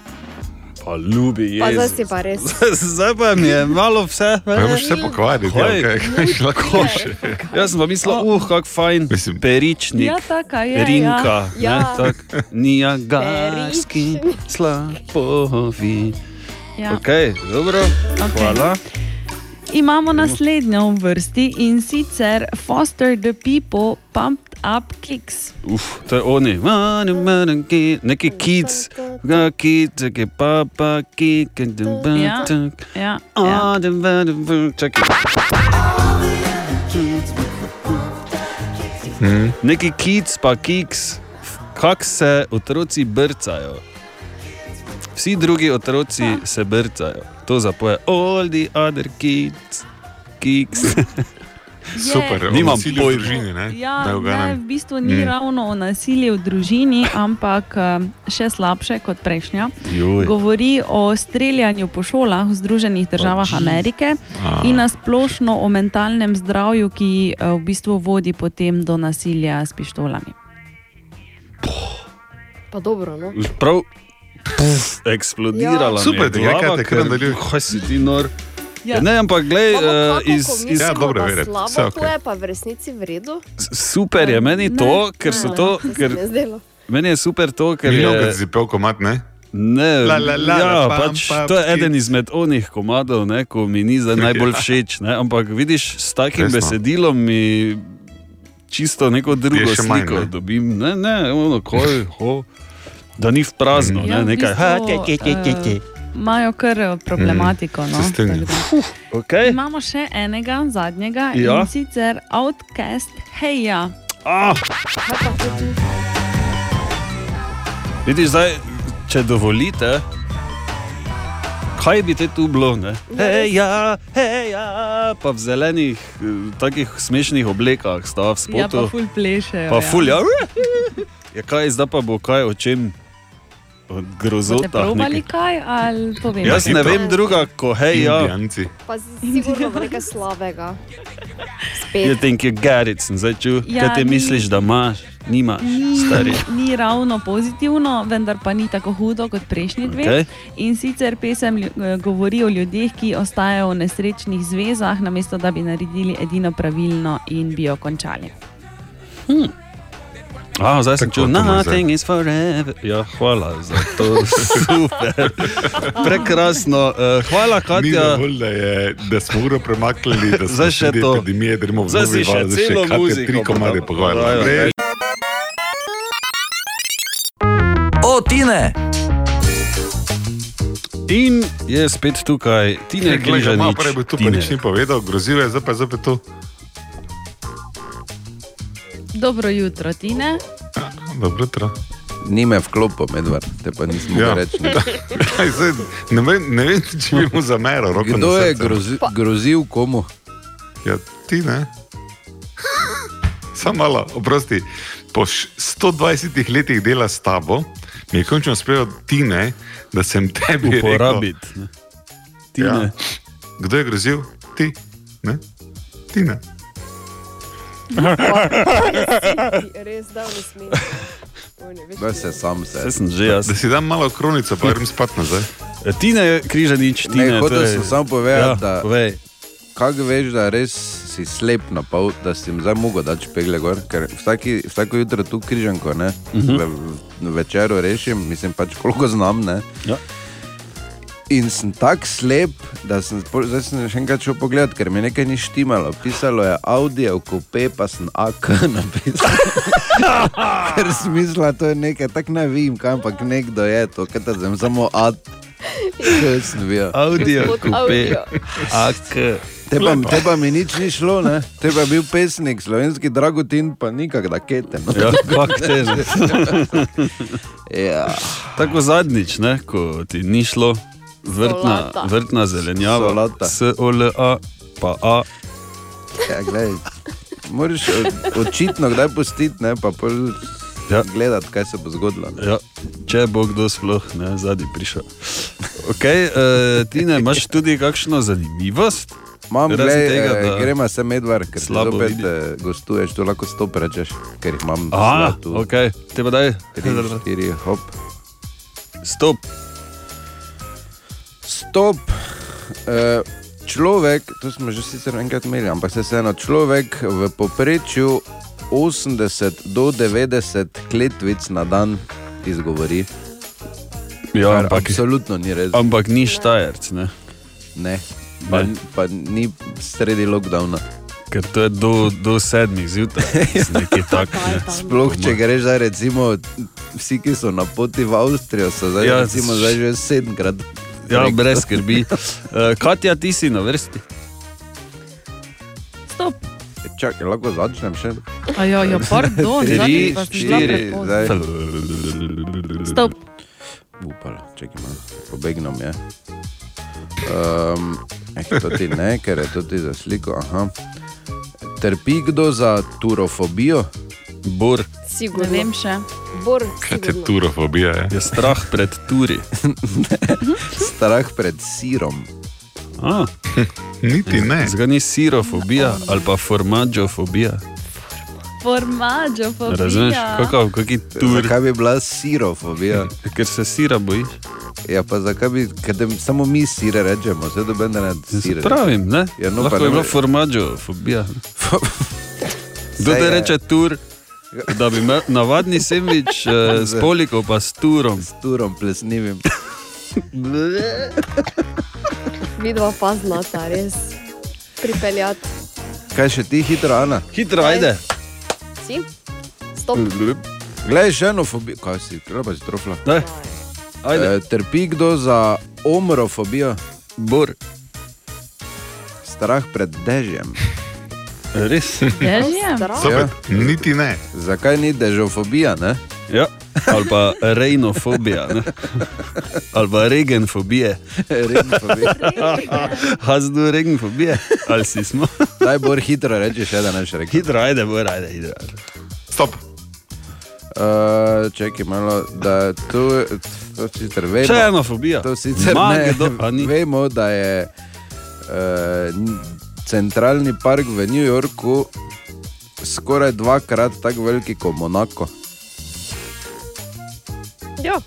Pa ljubi Pa zdaj si pa res. Zdaj pa mi je malo vse. Pa boš vse pokvariti, ja, kaj, še lahko še. Jaz sem pa mislil, uh, kako fajn, peričnik, Ja, taka je, rinka, ja. ne, tak, niagarski slapovi. Ja. Ok, dobro, hvala. Imamo naslednjo v vrsti in sicer Foster the People Pumped Up Kicks. Uf, to je oni, neki kids, ga kids, ki papa, ki, ki, Ja, ja, ja. Čakaj. Hmm. Neki kids, pa kiks, kak se otroci brcajo. Vsi drugi otroci se brcajo. To zapoje all the other kids, kiks. Super, o Nimam nasilju v pojma. družini, ne? Ja, Da ne, v bistvu ni Mm. ravno o nasilju v družini, ampak eh, še slabše kot prejšnja. Joj. Govori o streljanju po šolah v Združenih državah jeez. Amerike A. in nasplošno o mentalnem zdravju, ki eh, v bistvu vodi potem do nasilja s pištolami. Pa dobro, no. Prav, puf, eksplodirala Ja. Super, je da glava, kaj kar ker- nadaljuj. Kaj si ti nor? Ja. Ja. Ne, ampak glej, Imamo uh, kako, iz, iz, Ja, dobro, Vere, slabo. To je pa v resnici v redu. super je meni Ne, to, ker ne, so to, ker, meni je super to, ker Milijon, je. si pel komat, ne? Ne, La, la, la, ja, la, pam, pač, pam, to je eden izmed onih komadov, ne, ko mi ni zdaj najbolj všeč. Ne, ampak vidiš, s takim Resno? besedilom mi čisto neko drugo še manj, sliko ne? dobim. Ne, ne, ono, koj, ho, da ni v prazno. Ja, ne, v nekaj, bistvu, ha, ke, ke, ke, ke, ke. Imajo kar eh, problematiko. Mm, No, da. Okay. Imamo še enega, zadnjega Ja. in sicer Outcast Heja. Ah, vidiš, zdaj, če dovolite. Kaj bi te tu bilo? ne? Hej, ja, hej, ja, pa v zelenih, eh, takih smešnih oblekah, sta v Ja, spotu. pa ful plešejo. Pa ja. ful, ja. ja kaj, zdaj pa bo kaj o čem? Boste grozotah. probali nekih. kaj ali povem? Jaz ne vem druga, ko hej, ja. Indijanci. Pa sigurno bo nekaj slabega. You Spet. think you got it, sem zdaj čutil. Ja, kaj ti ni- misliš, da imaš? Nimaš, Ni, stari. ni ravno pozitivno, vendar pa ni tako hudo kot prejšnji dve. Okej. In sicer pesem eh, govori o ljudeh, ki ostajajo v nesrečnih zvezah, namesto da bi naredili edino pravilno in bi jo končali. A, zdaj sem čutil, to ima nothing is forever. Ja, hvala za to, super. Prekrasno. Uh, hvala, Katja. dovolj, da, je, da smo uro premaknili, da smo še to. epidemije, da gremo v Zdaj si novi še val, celo Katja muziko Tri komade. Ja, ja. O, Tine! In je spet tukaj, ti ne Glej, gledaš, malo prej bi tu pa nič ni povedal, grozil je, zdaj pa je zopet tu. Dobro jutro, Tine. Dobro jutro. Ni me vklopil, medvard, te pa nismo Ja. reči. Ne, vem, ne vem, če bi mu zameral. roko na Kdo je grozi, grozil komu? Ja, ti ne. Samo malo, oprosti. Po š- 120 letih dela s tabo, mi je končno uspelo ti ne, da sem tebi uporabiti. Rekel, ne. ja. Kdo je grozil? Ti. Ne? Ti ne. Res davno smem. Da se sam se. Saj sem že jaz. Da si dam malo kronico, pa grem spat nazaj. Ti ne križanič, ti Ne, ne. hotel torej- sem samo povedati, Ja, da- povej. Kako veš, da res si slep na pol, da si jim zdaj mogel dati špegle gor? Ker vsaki, vsako jutro tu križanko, ne, uh Mhm. -huh. v, v večeru rešim, mislim pač koliko znam. Ne. Ja. In sem tako slep, da sem, zdaj sem še enkrat šel pogledat, ker mi nekaj ni štimalo. Pisalo je audio, kope pa sem AK napisal. ker smisla to je nekaj, tako ne vem, kam ampak nekdo je to, ker sem samo ad. Kaj sem bil? Audio. Audio. Ak. Te pa, te pa mi nič ni šlo, ne? te pa je bil pesnik, slovenski dragotin, pa nikak da kete. No. Ja, kak te že. ja. Tako zadnjič, ne, ko ti ni šlo, vrtna, vrtna zelenjava, Solata. S-O-L-A, pa A. ja glej, moraš o- očitno kdaj pustiti, ne pa pol Ja. gledati, kaj se bo zgodilo. Ne? Ja, če bo kdo sploh ne, zadnji prišel. Okay, uh, ti ne imaš tudi kakšno zanimivost? Imam, glej, tega, tega, da- gremo se medvar, ker Slabo zopet vidi. eh, gostuješ, to lahko stop rečeš, ker jih imam A, tu. ok, te pa daj. Tri, štiri, hop. Stop. Stop. Eh, Človek, to smo že sicer enkrat imeli, ampak se vseeno, človek v povprečju 80 do 90 kletvic na dan izgovori. Ja, ampak, absolutno ni res. ampak ni štajerc, ne? Ne. Pa, Ne. pa ni sredi lockdowna. ker to je do, do sedmih zjutraj, nekaj takega. Sploh, če greš zdaj, recimo, vsi, ki so na poti v Avstrijo, so zdaj, Ja, ja, recimo, zdaj že sedemkrat. Ja, brez skrbi. Uh, Katja, ti si na vrsti. Stop. Čakaj, lahko začnem še. Ajo, jo, pardon, Tri, štiri, zdaj. Stop. Upala, čakaj malo, pobegnom je. Um, eh, to ti ne, ker je to ti za sliko. Aha. trpi kdo za turofobijo? Bor. Sigurno. Ne vem še. Bor, Kaj te turofobija je? Je strah pred turi. Strah pred sirom. A, Niti ne. Zgaj ni sirofobija ali pa formaggio-fobija. Formaggio, fobija. Razumeš, kako kaki tur. Zakaj bi bila sirofobija? Ker se sira bojiš. Ja, pa zakaj bi, kadem, samo mi sire rečemo, vse dobe da ne sire. Pravim, ne? Ja, no, Lahko pa je ne bila ve- formaggio-fobija. Kdo te je. reče tur? Da bi imel navadni sendvič eh, s poliko pa s turom. S turom plesnivim. Vidva pa znata, res. Pripeljati. Kaj še ti hitro, Ana? Hitro, ajde. Si? Stop. Glej, še eno fobijo. Kaj si, treba si trofla. Daj. Ajde. E, trpi kdo za omrofobijo? Bor. Strah pred dežjem. Res? Dežjem? Zopet, niti ne. Zakaj ni dežofobija, ne? Ja. Ali pa rejnofobija. ne? Ali pa regenfobije. Regenfobija. Hazdu regenfobije. Ali si smo? Daj, bor hitro reči, še da ne še reči. Hitro, ajde, bor, ajde, hitro. Stop. Uh, čakaj malo, da tu, to sicer vemo. Še ena fobija. To sicer Ma, ne, ni? vemo, da je uh, centralni park v New Yorku skoraj dvakrat tako veliki kot Monako. Ja.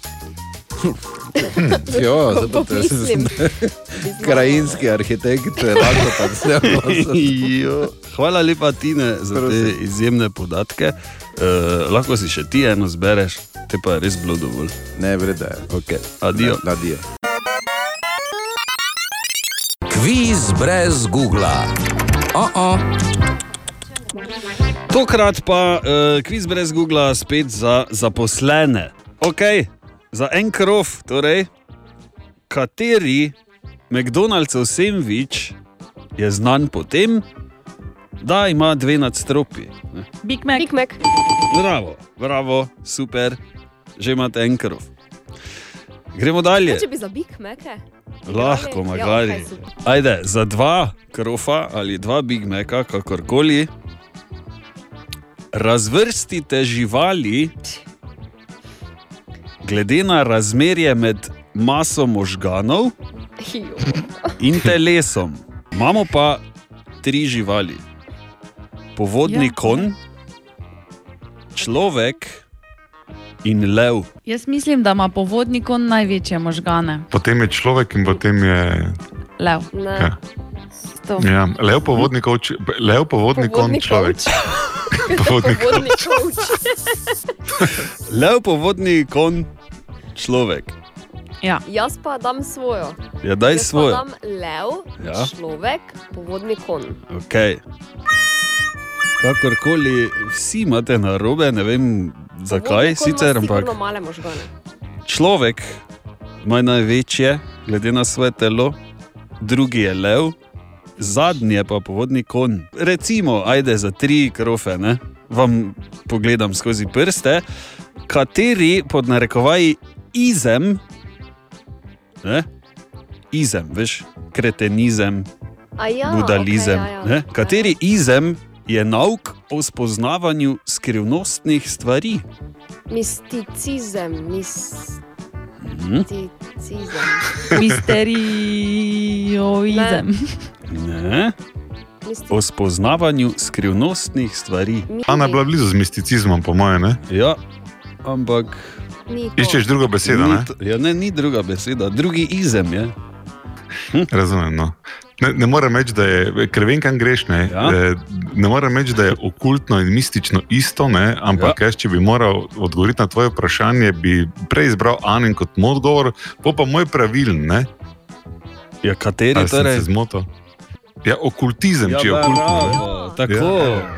Jo, to je- pomislim. Krajinski arhitekt, lahko pa vse. Jo, Hvala lepa, Tine, za te izjemne podatke. Uh, lahko si še ti eno zbereš, te pa je res bilo dovolj. Ne, vrede. Okay. Adijo. Adijo. Kviz brez Google. Oh -oh. Tokrat pa uh, kviz brez Google spet za zaposlene. Ok, za en krov, torej, kateri McDonald'sov sendvič je znan po tem, da ima dve nadstropji. ne? Big Mac. Big Mac. Bravo, bravo, super, že imate en krov. Gremo dalje. Kaj, če bi za Big Mace? Lahko, Ja, magari. super. Ajde, za dva krofa ali dva Big Maca, kakorkoli, razvrstite živali glede na razmerje med maso možganov in telesom. Imamo pa tri živali: povodni Ja. ja. kon, človek in lev. Jaz mislim, da ima povodnik on največje možgane. Potem je človek in potem je. Lev. Ja. Stop. Ja, lev povodnik, ovč- lev povodnik, on Povodnik človek. Povodnik Povodnik ovč. Lev, povodni kon, človek. Ja. Jaz pa dam svojo. Ja, daj Jaz svojo. Dam lev, Ja. ja. človek, povodni kon. Okay. Kakorkoli, vsi imate na robe, ne vem zakaj, kon sicer, ampak človek ima največje, glede na svoje telo, drugi je lev, zadnji je pa povodni kon. Recimo, ajde za tri krofe, ne? vam pogledam skozi prste, kateri pod narekovaji izem, ne? izem, veš, kretenizem, ja, budalizem. okej, ja, ja. ne? Kateri izem je nauk o spoznavanju skrivnostnih stvari? Misticizem, Mhm. misticizem. Misterioizem. Ne? O spoznavanju skrivnostnih stvari. Ana je bila blizu z misticizmom, po mojem. Ne? Ja, ampak. Iščeš drugo besedo, Ni ne? Ja, ne, ni druga beseda, drugi izem je. Razumem. No. Ne, ne morem reči, da je, ker vem, kam greš. Ne, Ja. Eh, ne morem reči, da je okultno in mistično isto, ne, ampak ja. jaz, če bi moral odgovoriti na tvoje vprašanje, bi prej izbral Anin kot moj odgovor, po pa moj pravilen. Ne? Ja, kateri sem torej? zmotil? Ja, okultizem, Ja, če je okultno. bravo, tako,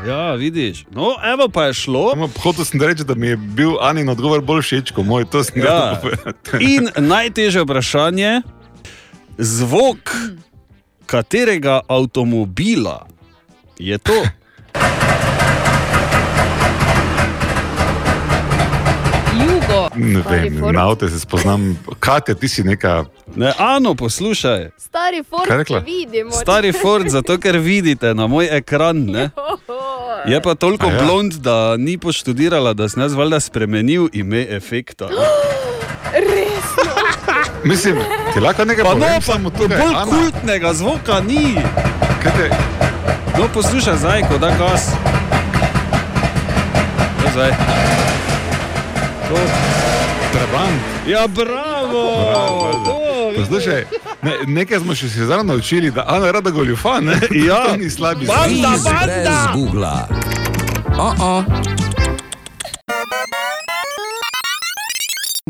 ja, vidiš. No, evo pa je šlo. Hotel sem reči, da mi je bil Anin odgovor bolj všeč kot moj. To sem Ja. povedati. In najtežje vprašanje, zvok katerega avtomobila je to? Jugo. Ne vem, na avto se spoznam. Katja, ti si neka. Ne, Ano, poslušaj. Stari Ford, Kaj ki vidimo. Stari Ford, zato ker vidite na moj ekran. Ne? Je pa toliko A ja. ja. blond, da ni poštudirala, da sem jaz valjda spremenil ime efekta. Mislim, ti lahko nekaj Pa no, povem, pa samo tukaj. bolj Ana, kultnega zvoka ni. kaj te- No, poslušaj zdaj, ko da gas. To zdaj. To. Trabant. Ja, bravo! To, Poslušaj, ne, nekaj smo še se zdaj naučili, da Ana rada goljufa, ne? Ja. to ni slabi Banda, Kviz brez Google. Oh -oh.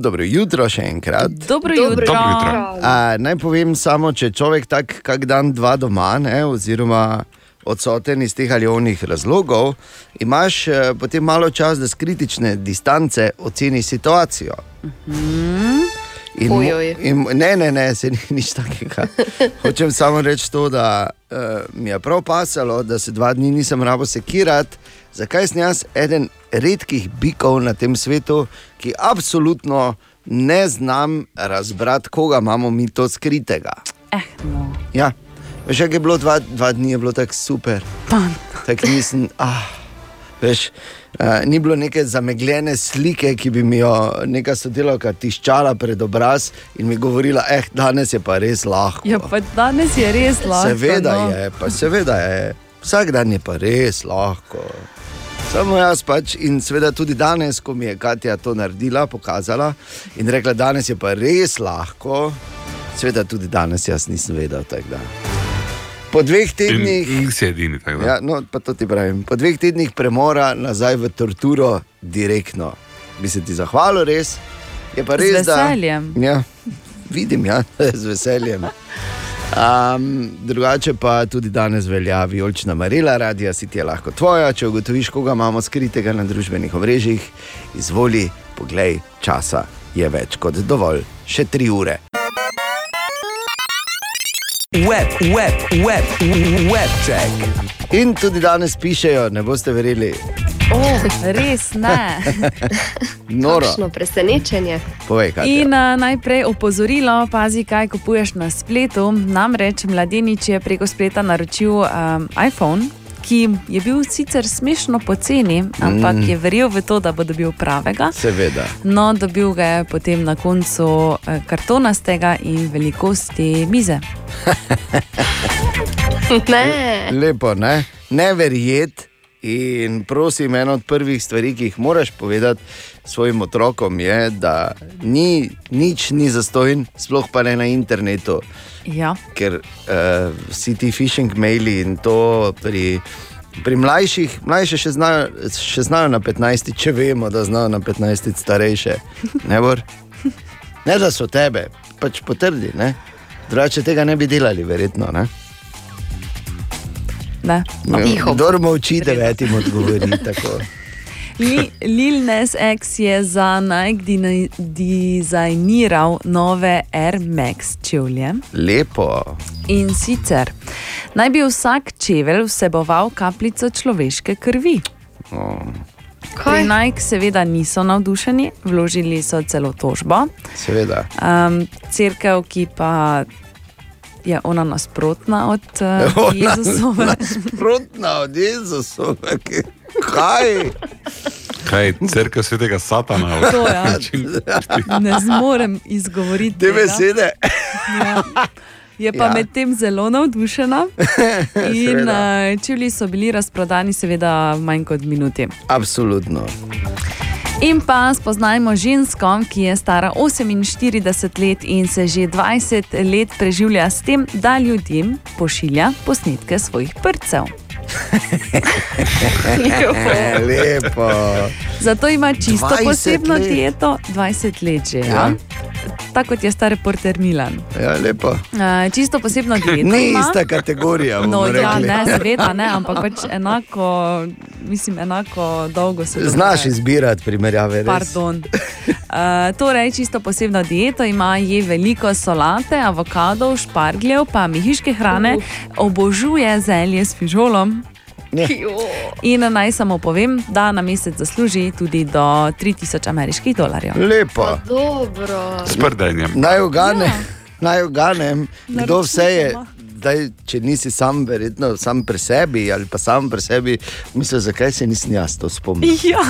Dobro jutro še enkrat. Dobro jutro. Dobro jutro. A, naj povem samo, če človek tak kak dan, dva doma, ne, oziroma odsoten iz teh ali onih razlogov, imaš eh, potem malo čas, da z kritične distance oceniš situacijo. In, mo- Ojoj. in, ne, ne, ne, se ni nič takega. Hočem samo reči to, da uh, mi je prav pasalo, da se dva dni nisem rabo sekirati. Zakaj sem jaz eden redkih bikov na tem svetu, ki absolutno ne znam razbrati, koga imamo mi to skritega. Eh, no. Ja, veš, kako je bilo dva, dva dni, je bilo tako super. Tako nisem. Ah, veš, uh, ni bilo neke zamegljene slike, ki bi mi jo neka sodelavka tiščala pred obraz in mi govorila, eh, danes je pa res lahko. Ja, pa danes je res lahko. seveda no. je, pa seveda je. Vsak dan je pa res lahko. Samo jaz pač in seveda tudi danes, ko mi je Katja to naredila, pokazala in rekla, danes je pa res lahko, seveda tudi danes jaz nisem vedel. da. Po dveh tednih. in edini, da. Ja, no, pa to ti pravim. Po dveh tednih premora nazaj v torturo, direktno. Bi se ti zahvalil, res. Je pa Z res, veseljem. Da, ja, vidim, ja, z veseljem. Um, drugače pa tudi danes velja vijolična marila, radio si ti je lahko tvoja. Če ugotoviš, koga imamo skritega na družbenih omrežjih, izvoli, poglej, časa je več kot dovolj, še tri ure. Web, web, web, web check. In tudi danes pišejo, ne boste verjeli, Oh, res ne. noro. Kakšno presenečenje. Povej, kaj In uh, najprej opozorilo, pazi, kaj kupuješ na spletu. Namreč mladenič je preko spleta naročil um, iPhone, ki je bil sicer smešno poceni, ampak Mm. je verjel v to, da bo dobil pravega. Seveda. No, dobil ga je potem na koncu eh, kartonastega in velikosti mize. Ne. Lepo, ne? ne verjeti. In prosim, ena od prvih stvari, ki jih moraš povedati svojim otrokom, je, da ni, nič ni zastojn, sploh pa ne na internetu. Ja. Ker uh, vsi ti phishing maili in to pri, pri mlajših, mlajše še znajo, še znajo na 15, če vemo, da znajo na 15 starejše. Ne, Bor? ne da so tebe, pač potrdi. Drugače tega ne bi delali, verjetno. Ne? Ne. Tiho. Kdor molči, devetim odgovori. tako. Li, Lil Nas X je za Nike dina- dizajniral nove Air Max čevlje. Lepo. In sicer naj bi vsak čevelj vseboval kapljico človeške krvi. Oh, Pri Nike seveda niso navdušeni, vložili so celo tožbo. seveda. Um, Cerkev, ki pa je ona nasprotna od uh, Jezusove. Nasprotna od Jezusove. Kaj? Kaj, crkva svetega satana? To, ja. Ne zmorem izgovoriti Te besede. Ja. Je pa Ja. medtem zelo navdušena. In uh, čevlji so bili razprodani, seveda, v manj kot minuti. Absolutno. In pa spoznajmo žensko, ki je stara 48 let in se že 20 let preživlja s tem, da ljudem pošilja posnetke svojih prcev. Lepo. Zato ima čisto 20 posebno let. dieto, 20 let že. Ja. Ja. Tako kot je star reporter Milan. Ja, lepo. Uh, čisto posebno dieto. Ni ima. ista kategorija. No, ja, ne, seveda ne, ampak pač enako, mislim, enako dolgo se Znaš izbirati primerjave. Res. Pardon. Uh, torej, čisto posebno dieto ima, je veliko solate, avokadov, špargljev, pa mehiške hrane, obožuje zelje s fižolom. In naj samo povem, da na mesec zasluži tudi do 3000 ameriških dolarjev. Lepo. Dobro. S prdenjem. Naj ugane, ja. naj uganem, kdo vse je. Daj, če nisi sam, verjetno sam pri sebi ali pa sam pri sebi, misliš, zakaj se nisem jaz to spomnil. Ja.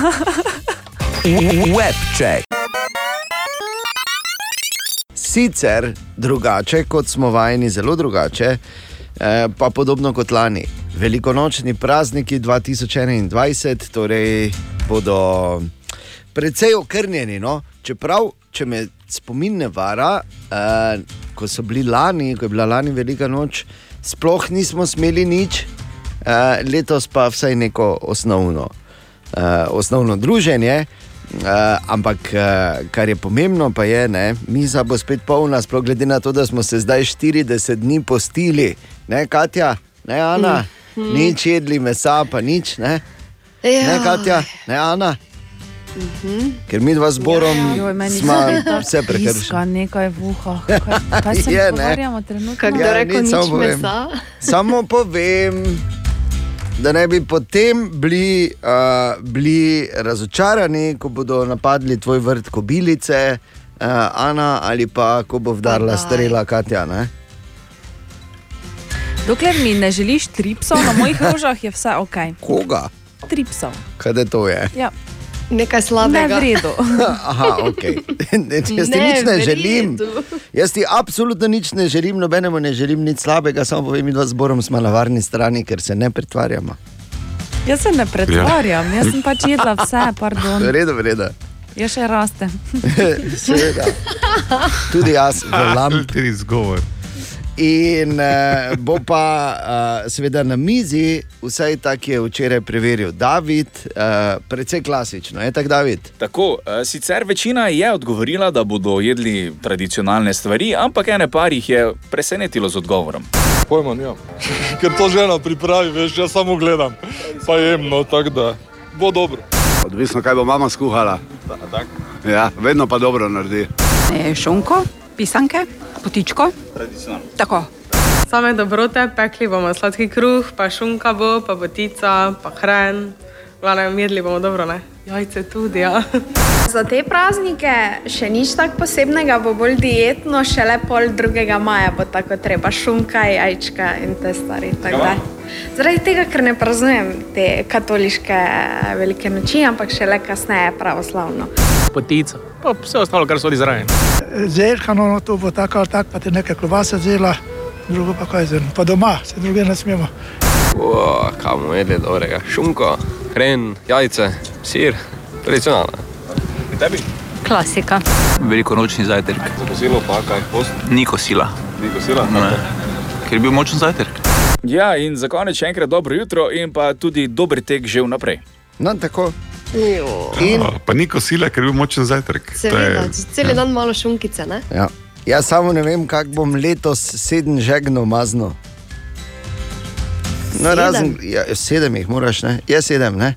Webcheck. Sicer drugače, kot smo vajeni, zelo drugače, eh, pa podobno kot lani. Velikonočni prazniki 2021 torej bodo precej okrnjeni. No? Čeprav, če me spomin ne vara, eh, ko so bili lani, ko je bila lani velika noč, sploh nismo smeli nič, eh, letos pa vsaj neko osnovno, eh, osnovno druženje. Uh, ampak, uh, kar je pomembno, pa je, da miza bo spet polna, sploh glede na to, da smo se zdaj 40 dni postili, ne Katja, ne Ana, mm. Mhm. nič jedli mesa, pa nič, ne, Ja. ne Katja, ne Ana. Ker mi dva z Borom meni smo vse prekršili. nekaj v uho. Kaj, kaj se Je, ne. trenutno? Kako da Ja, reko, nič, samo nič povem. mesa. Samo povem, da ne bi potem bili, uh, bili razočarani, ko bodo napadli tvoj vrt kobilice, uh, Ana, ali pa ko bo vdarla strela Katja. Ne? Dokler mi ne želiš tripsov na mojih rožah, je vse ok. Koga? Tripsov. Kaj da to je? Ja. Nekaj Ne slabega. v redu. Aha, ok. Jaz ti Ne, nič ne v želim. Jaz ti absolutno nič ne želim, nobenemu ne želim nič slabega, samo povem, mi dva zborom smo na varni strani, ker se ne pretvarjamo. Jaz se ne pretvarjam, jaz sem pač jedla vse, pardon. V redu, v redu. Jaz še rastem. Seveda. Tudi jaz, velam. Ti izgovor. In uh, bo pa uh, seveda na mizi, vsaj tako je včeraj preveril David, uh, precej klasično, je tako David? Tako, eh, sicer večina je odgovorila, da bodo jedli tradicionalne stvari, ampak ene par jih je presenetilo z odgovorom. Pojma nimam. Ker to žena pripravi, veš, jaz samo gledam, pa jem, no tako da bo dobro. Odvisno, kaj bo mama skuhala. Ja, vedno pa dobro naredi. E, šunko, pisanke, potičko. Tradicionalno. Tako. Same dobrote, pekli bomo sladki kruh, pa šunka bo, pa botica, pa hren. Glavno, jedli bomo dobro, ne? Jajce tudi, ja. Za te praznike še nič tako posebnega, bo bolj dietno, šele pol 2. maja bo tako treba šunka, jajčka in te stvari. Zaradi tega, ker ne praznujem te katoliške velike noči, ampak šele kasneje pravoslavno. potica, pa vse ostalo, kar so zraven. Zerkano, no, to bo tako ali tako, pa ti nekaj klobase zela, drugo pa kaj zelo. Pa doma, se druge ne smemo. O, kaj bomo jedli dobrega? Šunko, hren, jajce, sir, tradicionalno. Tebi? Klasika. Veliko nočni zajtrk. Za kosilo pa kaj post? Ni kosila. Ni kosila? Ne. Ker je bil močen zajtrk. Ja, in za konec še enkrat dobro jutro in pa tudi dober tek že vnaprej. No, tako. In... Pa ni kosila, ker je bil močen zajtrk. Seveda, je- cel dan malo šunkice, ne? Ja. Jaz samo ne vem, kako bom letos sedem žegnov mazno. No, Sedem? razen, ja, sedem jih moraš, ne? Je sedem, ne?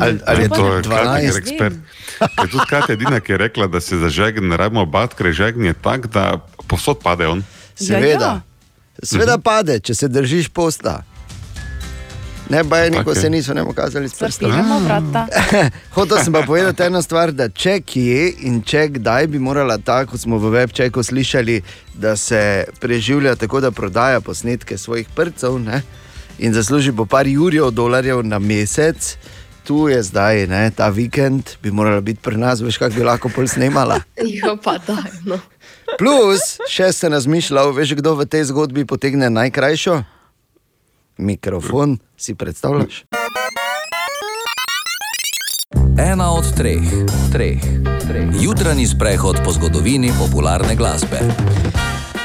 Ali, ali je to to je kratek 12? ekspert. Je tudi Katja edina, ki je rekla, da se za žegen ne rabimo bati, ker je žegen je tak, da posod pade on. Seveda. Seveda pade, če se držiš posta. Ne, bajni, ko Okej. se niso ne pokazali s prstom. Hotel sem pa povedati eno stvar, da če kje in če kdaj bi morala ta, kot smo v webčeku slišali, da se preživlja tako, da prodaja posnetke svojih prcev ne, in zasluži po par jurjev dolarjev na mesec. Tu je zdaj, ne, ta vikend bi morala biti pri nas, veš, kako bi lahko pol snemala. Jo, pa daj, no. Plus, še se razmišljal, veš, kdo v tej zgodbi potegne najkrajšo? Mikrofon, si predstavljaš? Ena od treh, treh, treh. Jutranji sprehod po zgodovini popularne glasbe.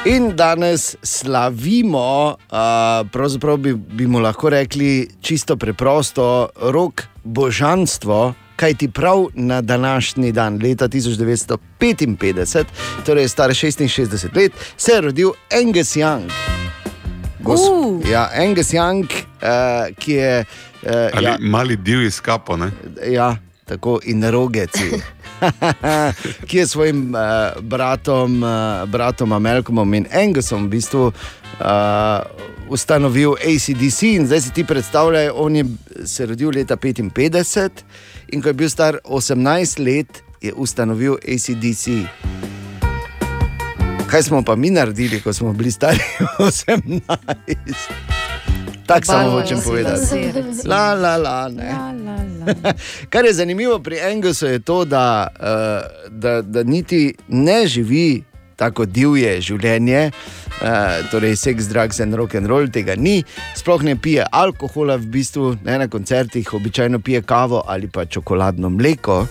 In danes slavimo, uh, pravzaprav bi, bi mu lahko rekli čisto preprosto, rok božanstvo. Kaj ti prav na današnji dan, leta 1955, torej star 66 let, se je rodil Angus Young. Uh. Ja, Angus Young, uh, ki je. Uh, Ali ja, mali div iz kapo, ne? Ja, tako in rogeci. ki je s svojim uh, bratom, uh, bratom Amelkomom in Angusom v bistvu uh, ustanovil ACDC in zdaj si ti predstavljaj, on je se rodil leta 55 in ko je bil star 18 let, je ustanovil ACDC. Kaj smo pa mi naredili, ko smo bili stari 18? Tako samo hočem povedati. lase, recimo. La, la, la, ne. Kar je zanimivo pri Angusu je to, da, uh, da, da niti ne živi tako divje življenje, uh, torej seks, drugs in rock and roll, tega ni, sploh ne pije alkohola, v bistvu ne na koncertih, običajno pije kavo ali pa čokoladno mleko.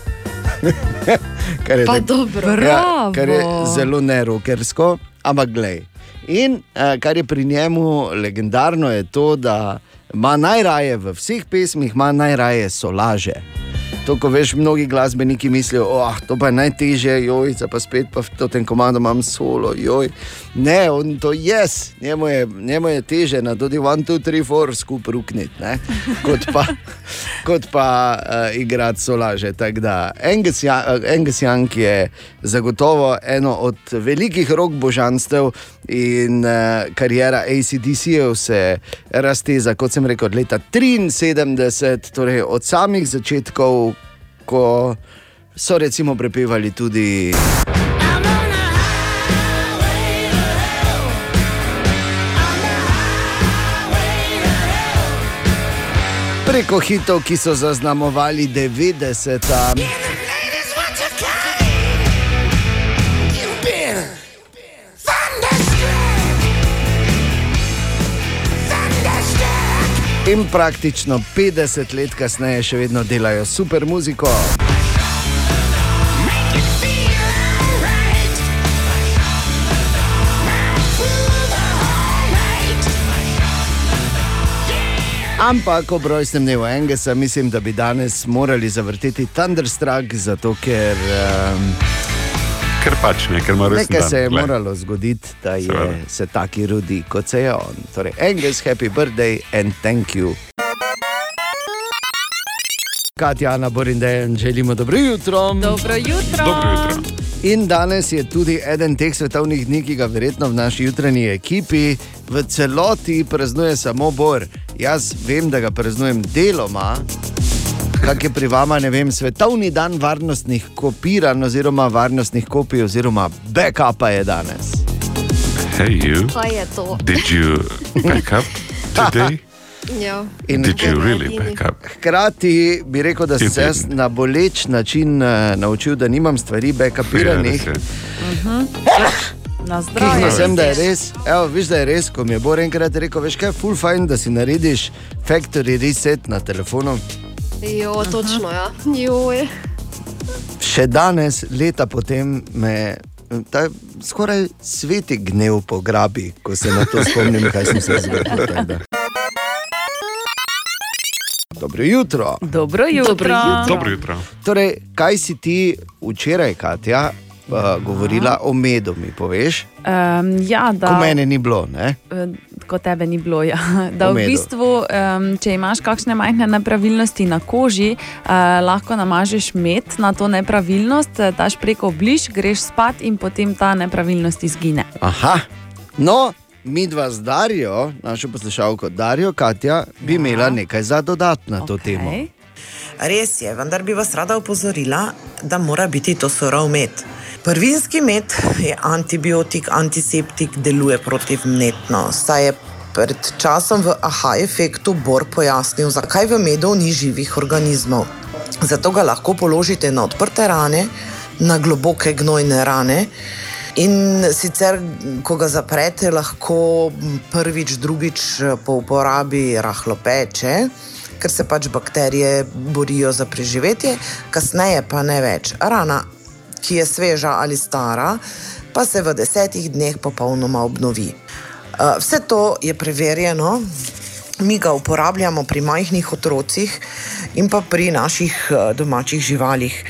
kar, je Pa tak- dobro. ja, kar je zelo nerokersko, ampak glej. In uh, kar je pri njemu legendarno, je to, da ima najraje v vseh pesmih, ima najraje solaže. To, ko veš, mnogi glasbeniki mislijo, da oh, to pa je najtežje, joj, zdaj pa spet pa v tem komadu imam solo, joj. Ne, on to je, yes. njemu, je njemu je teže na tudi 1, 2, 3, 4 skupaj rukniti, kot pa, kot pa uh, igrati solaže. Ja- eh, Angus Young je zagotovo eno od velikih rok božanstev. In uh, karijera ACDC-jev se razteza, kot sem rekel, od leta 73, torej od samih začetkov, ko so recimo prepevali tudi. Preko hitov, ki so zaznamovali 90-ta. In praktično 50 let kasneje še vedno delajo super muziko. Ampak ob rojstnem dnevu Engesa mislim, da bi danes morali zavrteti Thunderstruck, zato ker. Um, Ker pač ne, ker ima res Nekaj se je moralo zgoditi, da je, Seveda. se taki rodi, kot se je on. Torej, Engels, happy birthday and thank you. Katja, Ana, Borindejan, želimo dobro jutro. Dobro jutro. Dobro jutro. In danes je tudi eden teh svetovnih dni, ki ga verjetno v naši jutranji ekipi v celoti praznuje samo Bor. Jaz vem, da ga praznujem deloma. Kak je pri vama, ne vem, svetovni dan varnostnih kopiranj oziroma varnostnih kopij oziroma backupa je danes. Hey, you. Kaj je to? Did you back up today? Ja. In- Did you really back up? Hkrati bi rekel, da sem se jaz na boleč način uh, naučil, da nimam stvari backupiranih. Ja, Mhm. Na Kihno zdravje. sem, da je res, evo, viš, da je res, ko mi je Bor enkrat rekel, veš kaj, full fajn, da si narediš factory reset na telefonu. Jo, točno, ja. Joj. Še danes, leta potem, me ta skoraj sveti gnev pograbi, ko se na to spomnim, kaj sem se zgodil. Dobro jutro. Dobro jutro. Dobro jutro. Dobro jutro. Torej, kaj si ti včeraj, Katja, uh, govorila o medu, mi poveš? Um, ja, da, Ko mene ni bilo, ne? eh, ko tebe ni bilo. Ja. Da v bistvu, um, če imaš kakšne majhne nepravilnosti na koži, uh, lahko namažeš med na to nepravilnost, eh, daš preko bliž, greš spat in potem ta nepravilnost izgine. Aha, no, mi dva z Darijo, našo poslušalko Darijo, Katja, bi ja. imela nekaj za dodati na to okay. temo. Res je, vendar bi vas rada opozorila, da mora biti to surov med. Prvinski med je antibiotik, antiseptik, deluje protivnetno. Saj je pred časom v aha efektu Bor pojasnil, zakaj v medu ni živih organizmov. Zato ga lahko položite na odprte rane, na globoke gnojne rane. In sicer, ko ga zaprete, lahko prvič, drugič po uporabi rahlo peče, ker se pač bakterije borijo za preživetje, kasneje pa ne več. Rana, ki je sveža ali stara, pa se v desetih dneh popolnoma obnovi. Eh, Vse to je preverjeno, mi ga uporabljamo pri majhnih otrocih in pa pri naših eh, domačih živalih.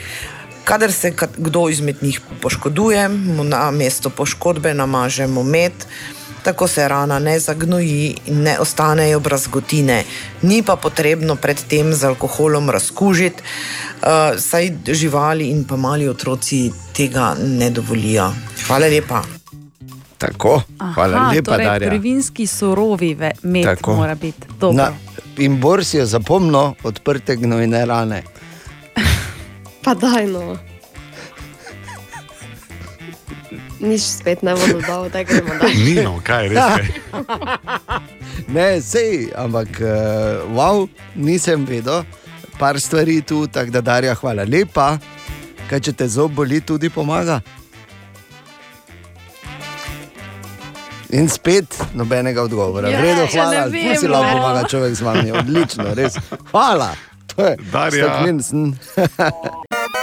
Kadar se kdo izmed njih poškoduje, mu na mesto poškodbe namažemo med, tako se rana ne zagnoji in ne ostanejo brazgotine. Ni pa potrebno predtem z alkoholom razkužiti, uh, saj živali in pa mali otroci tega ne dovolijo. Hvala lepa. Tako, hvala Aha, lepa, torej Darja. Prvinski surovi ve- med Tako. mora biti. Dobro. Na, in Bor si je zapomnil odprte gnojne rane. Pa daj Nič spet ne bo dodal, da gremo dalje. Ni no, kaj res. Kaj. Ne, sej, ampak uh, wow, nisem vedel, par stvari tu, tako da Darja, hvala lepa. Kaj če te zob boli, tudi pomaga. In spet nobenega odgovora. Ja, V redu, ja, hvala, tu vem, si lahko no. pomaga človek z vami, odlično, res. Hvala. To je Darja.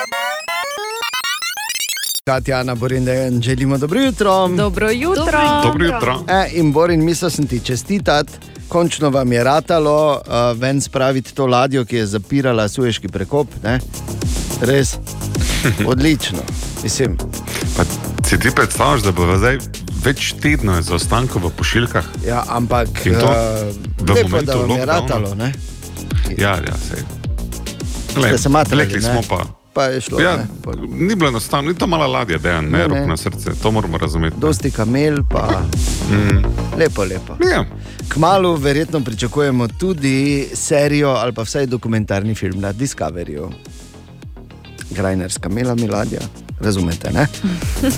staklen sen. Katjana Borindejan, želimo dobro jutro. Dobro jutro. Dobro jutro. E, in Borin, mislil sem ti čestitati, končno vam je ratalo uh, ven spraviti to ladjo, ki je zapirala Sueški prekop. Ne? Res, odlično. Mislim, Pa si ti predstavljaš, da bo zdaj več tednov zaostankov v pošiljkah? ja, ampak In to uh, v lepo, momentu da vam je ratalo. Ne? Ja, ja, sej. Ste se matrali, Rekli ne? smo pa. Pa je šlo. Ja, ne? ni bilo enostavno, ni to mala ladja, da je Ne, ne, ne. na srce, to moramo razumeti. Dosti kamel, pa Mm. lepo, lepo. Ja. Kmalu verjetno pričakujemo tudi serijo ali pa vsaj dokumentarni film na Discoveryju. Grajnerska mela miladja, razumete? ne?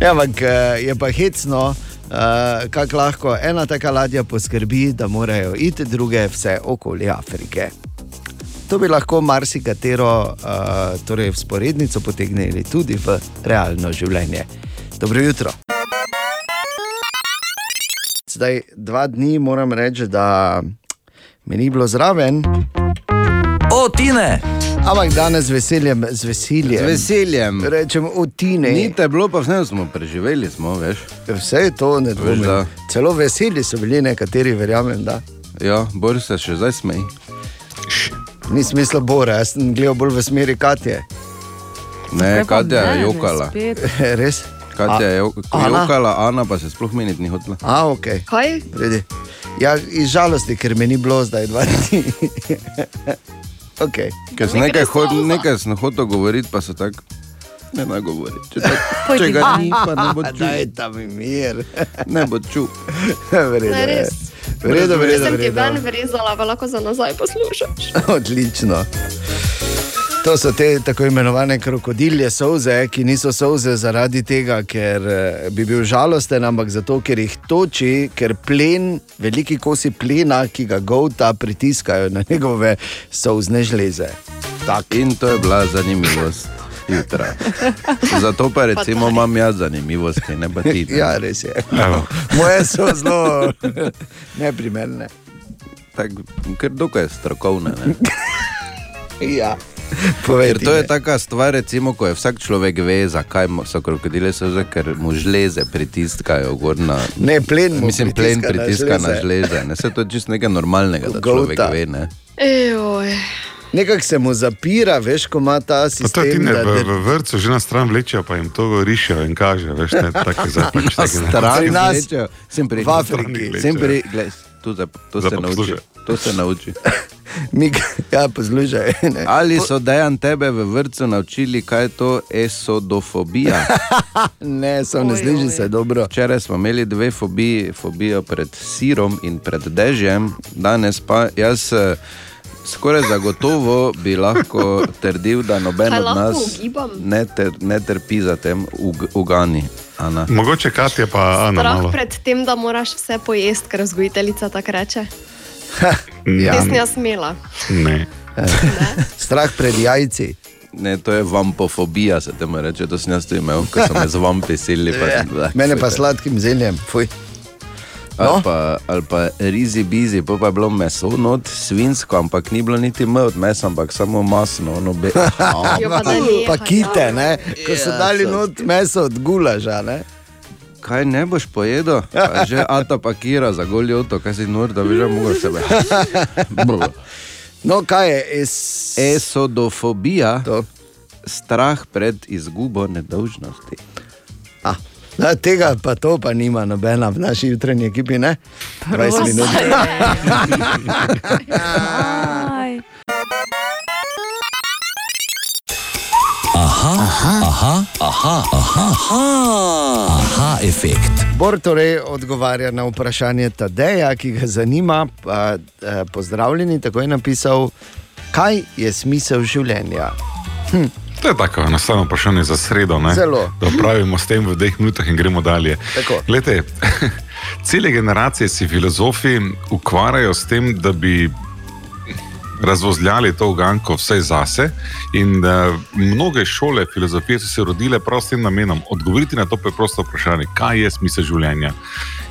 ja, ampak eh, je pa hecno, uh, kako lahko ena taka ladja poskrbi, da morajo iti druge vse okoli Afrike. To bi lahko marsikatero uh, torej sporednico potegnili tudi v realno življenje. Dobro jutro. Zdaj, dva dni moram reči, da mi ni bilo zraven. O, Tine! Ampak danes z veseljem, z veseljem. Z veseljem. Rečem, o Tine. Ni te bilo, pa vseeno smo preživeli, smo, veš. Vse je to, ne Veš, dvomim. da. Celo veseli so bili nekateri, verjamem. Da. Ja, bolj se še zdaj smej. Ni smisla bora, jaz sem gledal bolj v smeri Katje. Ne, Katja je jokala. Res? Katja je jokala, Ana pa se sploh meniti ni hotela. A, ok. Kaj? Predi. Ja, iz žalosti, ker me ni bilo zdaj dva dni. okay. Ker sem nekaj, hod, nekaj sem hotel govoriti, pa so tako. Ne naj govori. Če, tak, če ga ni, pa ne bo čutil. Daj tam mir. ne bo čutil. Vredo, Ne, res. vredo. Sem ti ven vredo. vrezala, pa lahko za nazaj poslušaš. Odlično. To so te tako imenovane krokodilje solze, ki niso solze zaradi tega, ker eh, bi bil žalosten, ampak zato, ker jih toči, ker plen, veliki kosi plena, ki ga govta, pritiskajo na njegove solzne žleze. Tak. In to je bila zanimivost jutra. Zato pa recimo imam jaz zanimivosti, ne pa ti. ne. Ja, res je. Moje so zelo neprimerne. Tak, ker dokaj strokovne. Ne? Ja. Ker to je taka stvar, recimo, ko je vsak človek ve, zakaj so krokodile soze, ker mu žleze pritiskajo gor na. Ne, plen mu Mislim, plen pritiska na pritiska na žleze. žleze. Ne, se to je čisto nekaj normalnega, da človek Golta. ve. Ne? Ejoj. Nekako se mu zapira, veš, ko ima ta Pa to je ti sistem. ne, da v, v vrtu že na stran vlečejo, pa jim to rišijo in kaže, veš, ne, tako za pač Na ne. stran nas- vlečejo, sem pri v Afriki. Sem pri, gled, tu za, to Zdaj se nauči. To se nauči. Mi, ja, poslušaj. Ne. Ali so dejan tebe v vrtu naučili, kaj je to esodofobija? ne, so ne sliši se dobro. Včeraj smo imeli dve fobiji, fobijo pred sirom in pred dežjem, danes pa jaz. eh, Skoraj zagotovo bi lahko trdil, da noben Kaj od nas ugibam? ne, ter, ne trpi za tem ug, ugani. Ana. Mogoče Katja pa Ana Strah malo. pred tem, da moraš vse pojesti, ker vzgojiteljica tako reče. Ja. Nisem smela. Ne. Strah pred jajci. Ne, to je vampofobija, se temu reče. To sem jaz imel, ko so me z vampi silili. pa Ja, Mene pa "Fuj, sladkim zeljem. Fuj. Ali, pa, ali pa rizi bizi, pa, pa je bilo meso, not svinsko, ampak ni bilo niti m od mesa, ampak samo masno. Ono be... Jo, pa Pa kite, ne? ko so Ja, dali not meso od gulaža. Ne? Kaj ne boš pojedel? Pa Že ata pakira za goljoto, kaj si nor, da bi že mogel sebe. No, kaj je es... Esodofobija, to. strah pred izgubo nedolžnosti. Da, tega pa to pa nima nobena v naši jutranji ekipi, ne? 20 Prosim. minut. Aha, aha, aha, aha, aha, aha, aha efekt. Bor torej odgovarja na vprašanje Tadeja, ki ga zanima. Pa, eh, pozdravljeni, tako je napisal, kaj je smisel življenja. Hm. To je tako enostavno vprašanje za sredo. Ne? Zelo. Da pravimo s tem v dveh minutah in gremo dalje. Glede, cele generacije si filozofi ukvarjajo s tem, da bi razvozljali to uganko vse zase. In uh, mnoge šole filozofije so se rodile prav s tem namenom odgovoriti na to preprosto vprašanje, kaj je smisel življenja.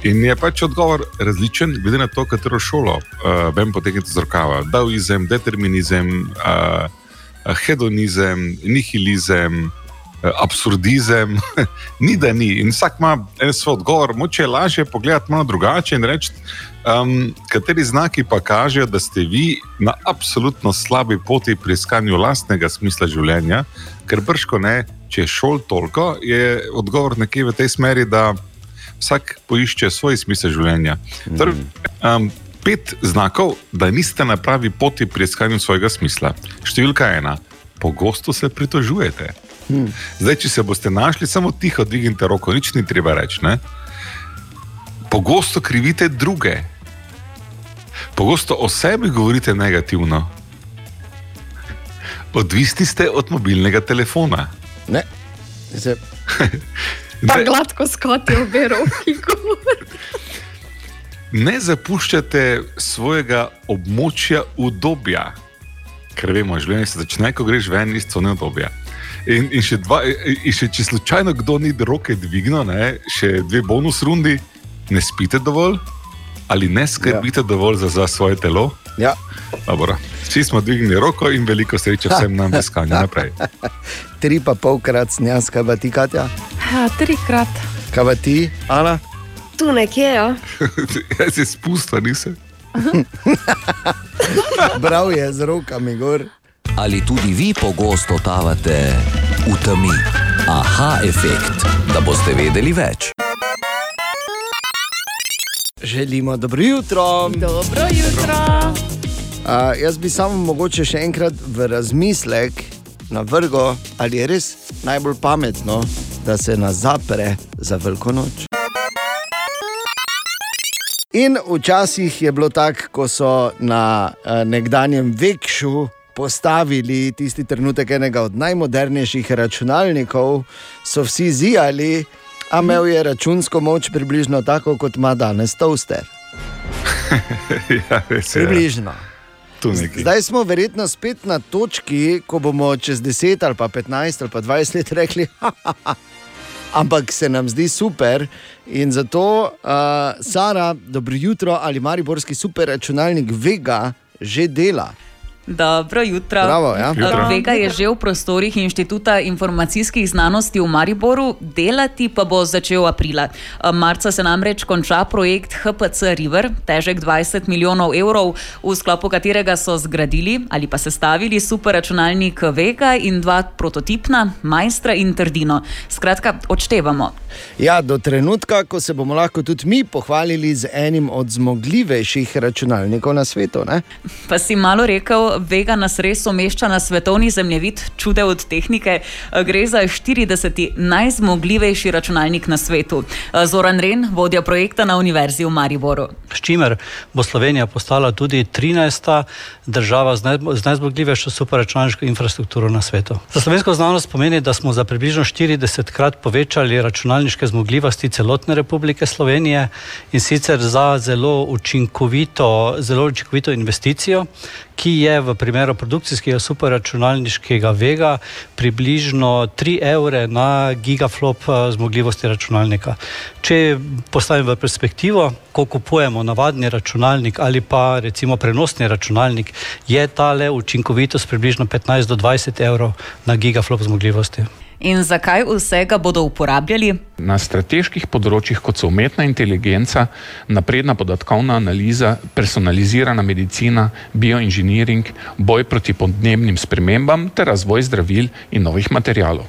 In je pač odgovor različen, glede na to, katero šolo uh, vem potegniti z rokava. Daoizem, determinizem, uh, hedonizem, nihilizem. eh, Absurdizem, ni da ni. In vsak ima en svoj odgovor, moče je lažje pogledati malo drugače in reči, um, kateri znaki pa kažejo, da ste vi na absolutno slabi poti pri iskanju lastnega smisla življenja, ker brško ne, če je šol toliko, je odgovor nekje v tej smeri, da vsak poišče svoj smisel življenja. Torej, um, pet znakov, da niste na pravi poti pri iskanju svojega smisla. Številka ena, pogosto se pritožujete. Hm. Zdaj, če se boste našli, samo tiho dvignite roko, nič ni treba reči. Ne? Pogosto krivite druge, pogosto o sebi govorite negativno. Odvisni ste od mobilnega telefona. Ne. Se... Pa gladko skoti obe roki. Ne zapuščate svojega območja udobja, ker vemo, življenje se začne, ko greš ven iz cone udobja. In, in, še dva, in še če slučajno kdo ni roke dvignil, ne, še dve bonus rundi, ne spite dovolj ali ne skrbite ja. dovolj za, za svoje telo. Ja. Dobro. Vsi smo dvignili roko in veliko sreče vsem nam iskanja naprej. Tri pa polkrat snjas, kaj pa ti, Katja? Ja, trikrat. Kaj pa ti, Ana? Tu nekje, ja. Jaz se spustim, nisem. Prav je z rokami gor. Ali tudi vi pogosto totavate v temi? Aha, efekt, da boste vedeli več. Želimo dobro jutro. Dobro jutro. Uh, jaz bi samo mogoče še enkrat v razmislek navrgo, ali je res najbolj pametno, da se nas zapre za veliko noč. In včasih je bilo tako, ko so na uh, nekdanjem Vekšu postavili tisti trenutek enega od najmodernejših računalnikov, so vsi zijali, a imel je računsko moč približno tako, kot ima danes toaster. ja, res je. Približno. Zdaj smo verjetno spet na točki, ko bomo čez 10 ali pa 15 ali pa 20 let rekli, ampak se nam zdi super. In zato, uh, Sara, dobro jutro ali mariborski super računalnik Vega že dela. Dobro jutro. Bravo, ja. Jutro. Vega je že v prostorih Inštituta informacijskih znanosti v Mariboru, delati pa bo začel aprila. Marca se namreč konča projekt HPC River, težek 20 milijonov evrov, v sklopu katerega so zgradili ali pa sestavili superračunalnik Vega in dva prototipna, Majstra in Trdino. Skratka, odštevamo. Ja, do trenutka, ko se bomo lahko tudi mi pohvalili z enim od zmogljivejših računalnikov na svetu. Ne? Pa si malo rekel, Vega nas res umešča na svetovni zemljevid, čude od tehnike. Gre za 40. najzmogljivejši računalnik na svetu. Zoran Ren, vodja projekta na Univerzi v Mariboru. S čimer bo Slovenija postala tudi 13. država z, naj, z najzmogljivejšo superračunalniško infrastrukturo na svetu. Za slovensko znanost pomeni, da smo za približno 40 krat povečali računalniške zmogljivosti celotne Republike Slovenije in sicer za zelo učinkovito, zelo učinkovito investicijo, ki je v primeru produkcijskega superračunalniškega vega približno 3 evre na gigaflop eh, zmogljivosti računalnika. Če postavim v perspektivo, ko kupujemo navadni računalnik ali pa recimo prenosni računalnik, je ta le učinkovitost približno 15 do 20 evrov na gigaflop zmogljivosti. In zakaj vsega bodo uporabljali? Na strateških področjih, kot so umetna inteligenca, napredna podatkovna analiza, personalizirana medicina, bioinženiring, boj proti podnebnim spremembam ter razvoj zdravil in novih materijalov.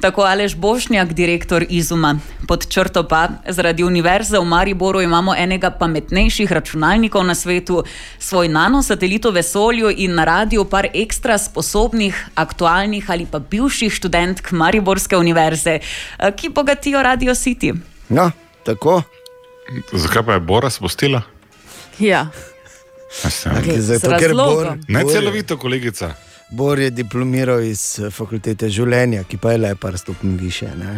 Tako Alež Bošnjak, direktor Izuma. Pod črto pa, zaradi univerze v Mariboru imamo enega pametnejših računalnikov na svetu, svoj nanosatelit v vesolju in na radiju par ekstra sposobnih, aktualnih ali pa bivših študentk Mariborske univerze, eh, ki bogatijo Radio City. No, tako. Zakaj pa je Bora spustila? Ja. Okay, zato, ker Bor, razlogom. Ne je- celovito, kolegica. Bor je diplomiral iz eh, fakultete življenja, ki pa je le par stopinj više. Ne?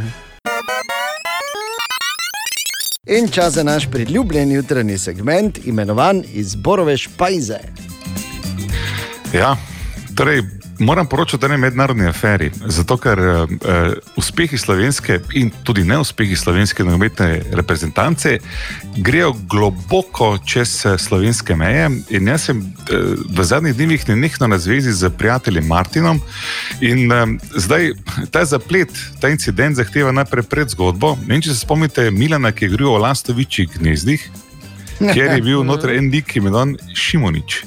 In čas za naš priljubljen jutranji segment, imenovan Izborove špajze. Ja, torej, moram poročati o eni mednarodni aferi. Zato, ker uh, uspehi slovenske in tudi neuspehi slovenske nogometne reprezentance grejo globoko čez eh, slovenske meje. In jaz sem uh, v zadnjih dnevih nenehno na zvezi z prijateljem Martinom. In uh, zdaj ta zaplet, ta incident zahteva najprej predzgodbo. Ne vem, če se spomnite Milana, ki je govoril o Lastovičih gnezdih. Kjer je bil noter en lik imenovan Šimonič.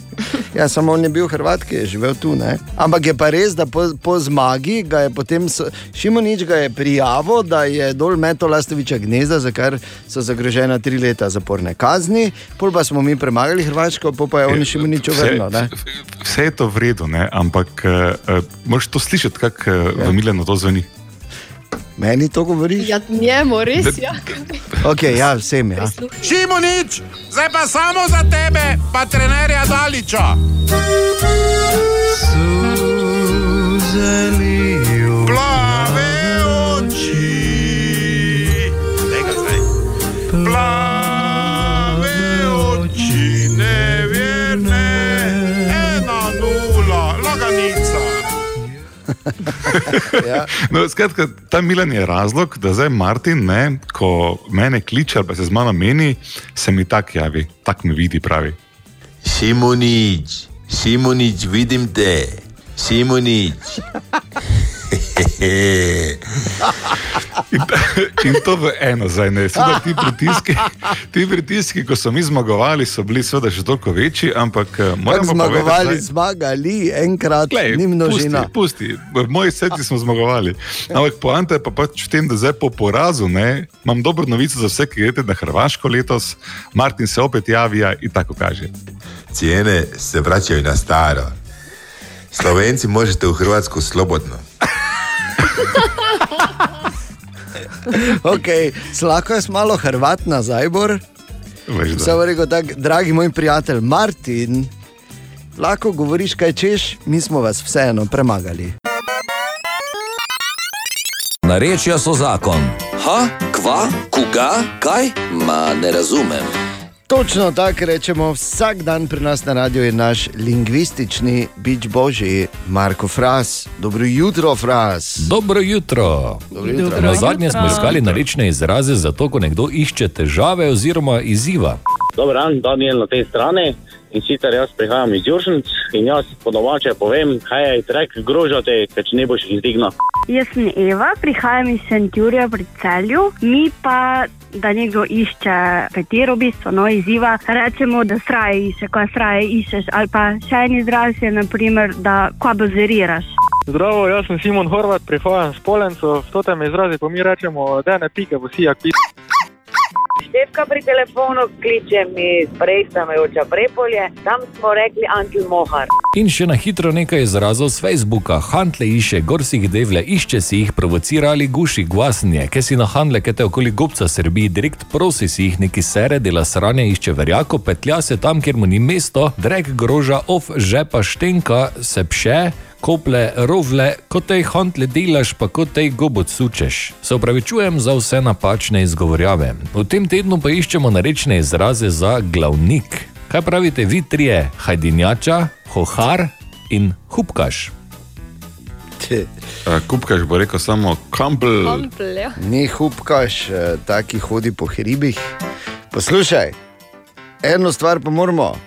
Ja, samo on je bil Hrvat, ki je živel tu. Ne? Ampak je pa res, da po, po zmagi ga je potem Šimonič ga je prijavil, da je dol metal Lastoviča gnezda, za kar so zagrožena tri leta zaporne kazni. Pol pa smo mi premagali Hrvaško, pol pa je on Šimonič vrnil. ne? Vse je to v redu, ne? ampak uh, uh, moraš to slišati, kako uh, ja. v Milano to zveni. Meni to govoriš? Ja, njemu res, ja. Okay, ja, vsem je. Ja. Šimonič, zdaj pa samo za tebe, pa trenerja Daliča. Plave oči, plave Ja. No, skratka, ta Milan je razlog, da zdaj Martin, ne, ko mene kliče ali pa se z mano meni, se mi tako javi, tako me vidi, pravi. Simonič, Simonič, vidim te, Simonič. In to v eno, zdaj ne. Seveda, ti, pritiski, ti pritiski, ko so mi zmagovali, so bili seveda še toliko večji, ampak eh, moramo zmagovali, povedati, zmagali, enkrat, Glej, ni množina. Pusti, pusti. V moji srcu smo zmagovali. Ampak poanta je pa pač v tem, da zdaj po porazu ne, imam dobro novico za vse, ki greste na Hrvaško letos. Martin se opet javlja in tako kaže. Cijene se vraćaju na staro. Slovenci možete u Hrvatsku slobodno. Okay, Slako je malo Hrvat nazaj, Bor. Veš, Vse v redu, tak, dragi moj prijatelj Martin, lahko govoriš, kaj češ, mi smo vas vseeno premagali. Narečja so zakon. Ha, kva, koga, kaj? Ma ne razumem. Točno tako rečemo vsak dan pri nas na radiju je naš lingvistični bič božji, Marko Fras. Dobro jutro, Fras. Dobro jutro. Dobro jutro. Na zadnje smo iskali narečne izraze za to, ko nekdo išče težave oziroma izziva. Dober dan, Daniel na tej strani. In sicer jaz prihajam iz Južnic in jaz po domače povem, kaj je trek grožati, ker če ne boš izdignil. Jaz sem Eva, prihajam iz Šentjurja pri celju. Mi pa, da nekdo išče katero bistvo, no izziva, rečemo, da straje išče, ko straje iščeš. Ali pa še en izraz je, naprimer, da ko baziriraš. Zdravo, jaz sem Simon Horvat, prihajam iz Polencev. To te me izrazi, pa mi rečemo, da ne pike, bo si jak pik. Števka pri telefonu kliče mi iz prejstamajoča prepolje, tam smo rekli Antil Mohar. In še na hitro nekaj izrazov z Facebooka. Hantle išče, gor si jih devle, išče si jih, provocirali guši, glasnje, ke si na handle, ke te okoli gobca srbi, direkt prosi si jih neki sere, dela sranje, išče verjako, petlja se tam, kjer mu ni mesto, drek groža, of žepa štenka, se pše. Kople, rovle, kot tej hantle delaš, pa kot tej gobot sučeš. Se upravičujem za vse napačne izgovorjave. V tem tednu pa iščemo narečne izraze za glavnik. Kaj pravite vi trije? Hajdinjača, hohar in hupkaš. Uh, Kupkaš bo rekel samo kampel. ja. Ni hupkaš, eh, taki hodi po hribih. Poslušaj, eno stvar pa moramo uh,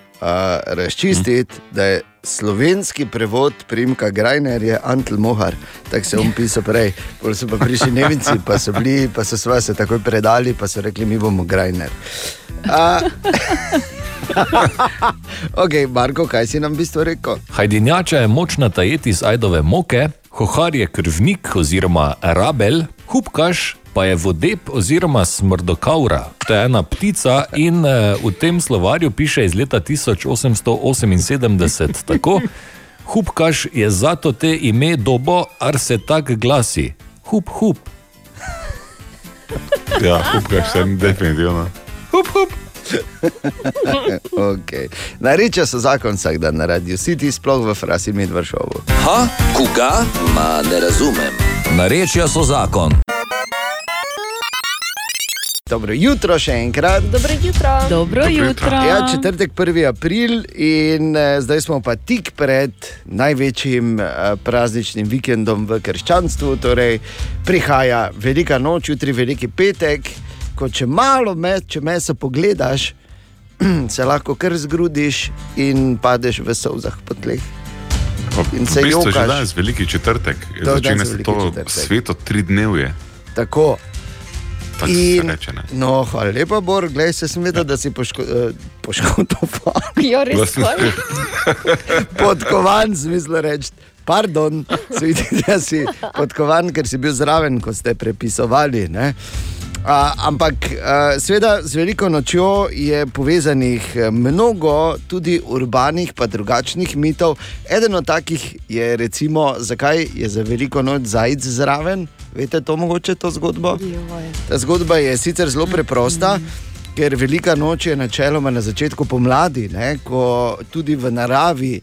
razčistiti, da je slovenski prevod primka Grajner je Antel Mohar, tako se je on pisal prej. Pol so pa prišli Nemci, pa so bili, pa so se takoj predali, pa so rekli, mi bomo Grajner. Uh, ok, Marko, kaj si nam v bistvu rekel? Hajdinjača je močna tajeti iz ajdove moke, Hohar je krvnik oziroma rabel, hupkaš pa je vodeb oziroma smrdokaura. To je ena ptica in eh, v tem slovarju piše iz leta 1878 tako. Hupkaš je zato te ime dobo, ar se tak glasi. Hup, hup. Ja, hupkaš sem definitivno. Hup, hup. okay. Nareče so zakon vsak dan na radiju, si ti sploh v frasi medvršovu. Ha, koga? Ma ne razumem. Narečja so zakon. Dobro jutro še enkrat. Dobro jutro. Dobro jutro. Ja, četrtek 1. april in eh, zdaj smo pa tik pred največjim eh, prazničnim vikendom v krščanstvu. Torej, prihaja velika noč, jutri veliki petek. Ko če malo me, če meso pogledaš, se lahko kar zgrudiš in padeš v solzah po tleh. In se v bistvu je že jokaš. danes veliki četrtek, To je začne danes se veliki to četrtek. sveto tri dnevje. Tako. Tako se reče, ne. no, hvala lepa, Bor, gledaj, se sem vedel, da si poško, eh, poškodovan. Ja, res, podkovan, smisel reči. Pardon, se vidi, da si podkovan, ker si bil zraven, ko ste prepisovali. ne. A, ampak, a, seveda, z veliko nočjo je povezanih eh, mnogo tudi urbanih, pa drugačnih mitov. Eden od takih je, recimo, zakaj je za veliko noč zajec zraven. Veste, to mogoče to zgodbo? Ta zgodba je sicer zelo preprosta. Ker velika noč je načeloma na začetku pomladi, ne, ko tudi v naravi eh,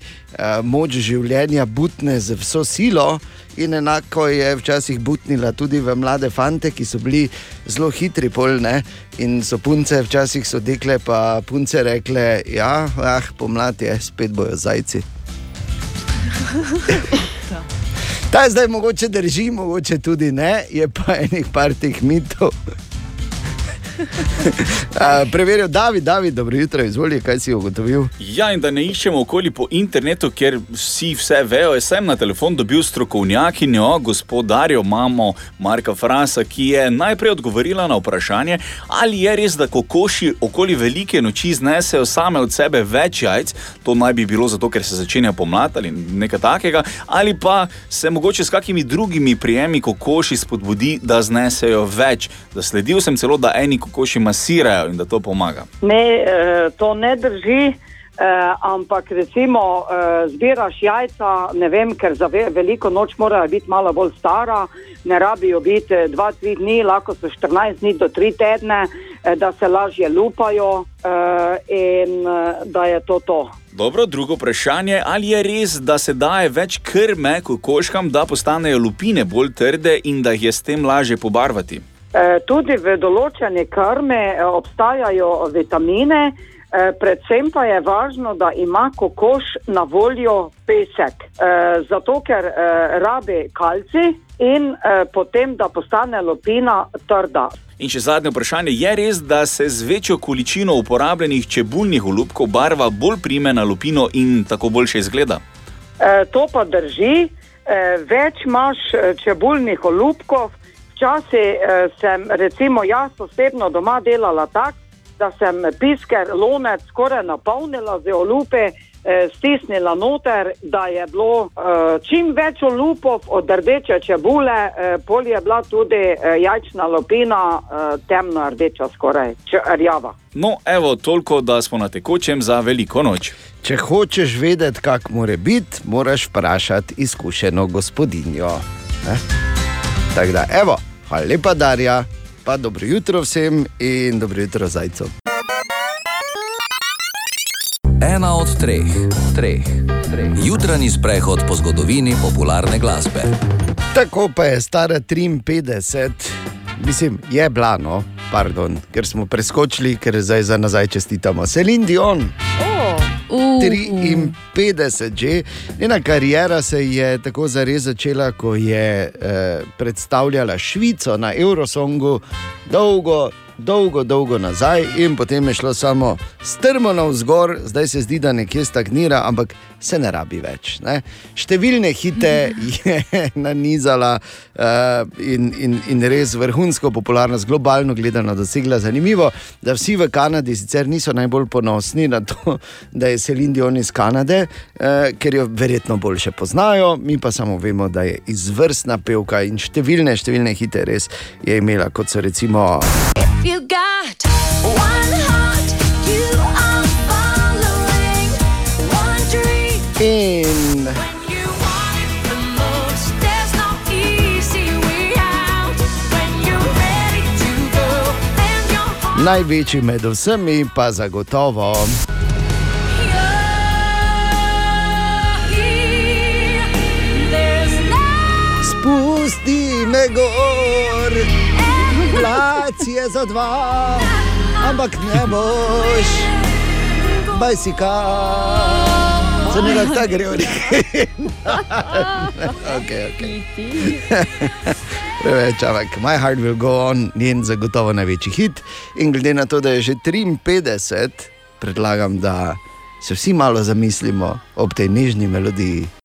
moč življenja butne z vso silo, in enako je včasih butnila tudi v mlade fante, ki so bili zelo hitri, polne. In so punce, včasih so dekle, pa punce rekle: Ja, ah, pomlad je, spet bojo zajci. Ta zdaj mogoče drži, mogoče tudi ne, je pa enih par teh mitov. Preveril, David, David, dobro jutro, izvoli, kaj si ugotovil. Ja, in da ne iščemo okoli po internetu, ker vsi vse vejo. Jaz sem na telefon dobil strokovnjakinjo, gospodarjo, mamo Marka Fransa, ki je najprej odgovorila na vprašanje, ali je res, da kokoši okoli velike noči znesejo same od sebe več jajc, to naj bi bilo zato, ker se začenja pomlad ali nekaj takega, ali pa se mogoče s kakimi drugimi prijemi kokoši spodbudi, da znesejo več. Zasledil sem celo, da eni kokoši masirajo in da to pomaga. Ne, eh, to ne drži. Eh, ampak recimo eh, zbiraš jajca, ne vem, ker za ve, veliko noč morajo biti malo bolj stara, ne rabijo biti 2-3 dni, lahko so 14 dni do 3 tedne, eh, da se lažje lupajo eh, in eh, da je to to. Dobro, drugo vprašanje, ali je res, da se daje več krme kokoškam, da postanejo lupine bolj trde in da jih je s tem lažje pobarvati? Eh, Tudi v določeni krmi eh, obstajajo vitamine, eh, predvsem pa je važno, da ima kokoš na voljo pesek, zato ker rabi kalci in potem, da postane lupina trda. In še zadnje vprašanje, je res, da se z večjo količino uporabljenih čebulnih olupkov barva bolj prime na lupino in tako boljše izgleda? E, to pa drži, e, več imaš čebulnih olupkov. Včasih e, sem, recimo, jaz osebno doma delala tako, da sem pisker lonec skoraj napolnila z olupe, e, stisnila noter, da je bilo e, čim več olupov od rdeče čebule, e, pol je bila tudi e, jajčna lupina e, temno rdeča, skoraj rjava. No, evo, toliko, da smo na tekočem za veliko noč. Če hočeš vedeti, kako mora biti, moraš vprašati izkušeno gospodinjo. Ne? Tako da, evo, hvala lepa, Darja, pa dobro jutro vsem in dobro jutro zajcu. Ena od treh, treh, treh. Jutranji sprehod po zgodovini popularne glasbe. Tako pa je stara 53, mislim, je blano, pardon, ker smo preskočili, ker zdaj za nazaj čestitamo. Selin Dion. 53 že, njena karijera se je tako zares začela, ko je eh, predstavljala Švico na Eurosongu, dolgo, dolgo, dolgo nazaj in potem je šlo samo strmo navzgor, zdaj se zdi, da nekje stagnira, ampak se ne rabi več. Ne? Številne hite je nanizala uh, in, in, in res vrhunsko popularnost, globalno gledano, dosegla. Zanimivo, da vsi v Kanadi sicer niso najbolj ponosni na to, da je Celine Dion iz Kanade, uh, ker jo verjetno boljše poznajo, mi pa samo vemo, da je izvrstna pevka in številne, številne hite res je imela, kot so recimo. In. No največji med vsemi, pa zagotovo. no Spusti me gor, plac je za dva, ampak ne boš, bajsika. Se ne da tako gre, okay, okay. Preveč, ampak My Heart Will Go On, njen zagotovo največji hit. In glede na to, da je že 53, predlagam, da se vsi malo zamislimo ob tej nežni melodiji.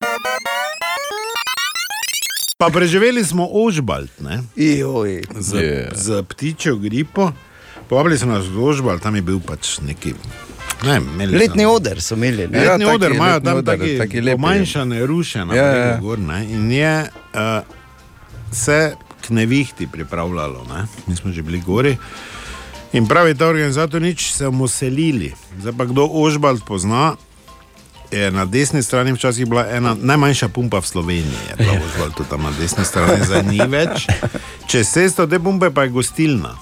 Pa preživeli smo Ožbalt, ne? Joj. Z, Je. yeah. z ptičjo gripo. Povabili so nas v Ožbalt, tam je bil pač neki. Ne, vem, imeli so- Letni oder so imeli. ne? Letni Ja, oder imajo letni tam oder, taki, taki lepi. pomanjšane, rušene, Ja, ja, ja. ja. Gor, ne, in je uh, se k nevihti pripravljalo. Ne. Mi smo že bili gori. In pravi ta organizator, nič se bomo selili. Zdaj pa kdo Ožbalt pozna. Je na desni strani včasih bila ena najmanjša pumpa v Sloveniji, je bila Ožbalt tudi tam na desni strani, zdaj ni več. Čez cesto te pumpe pa je gostilna.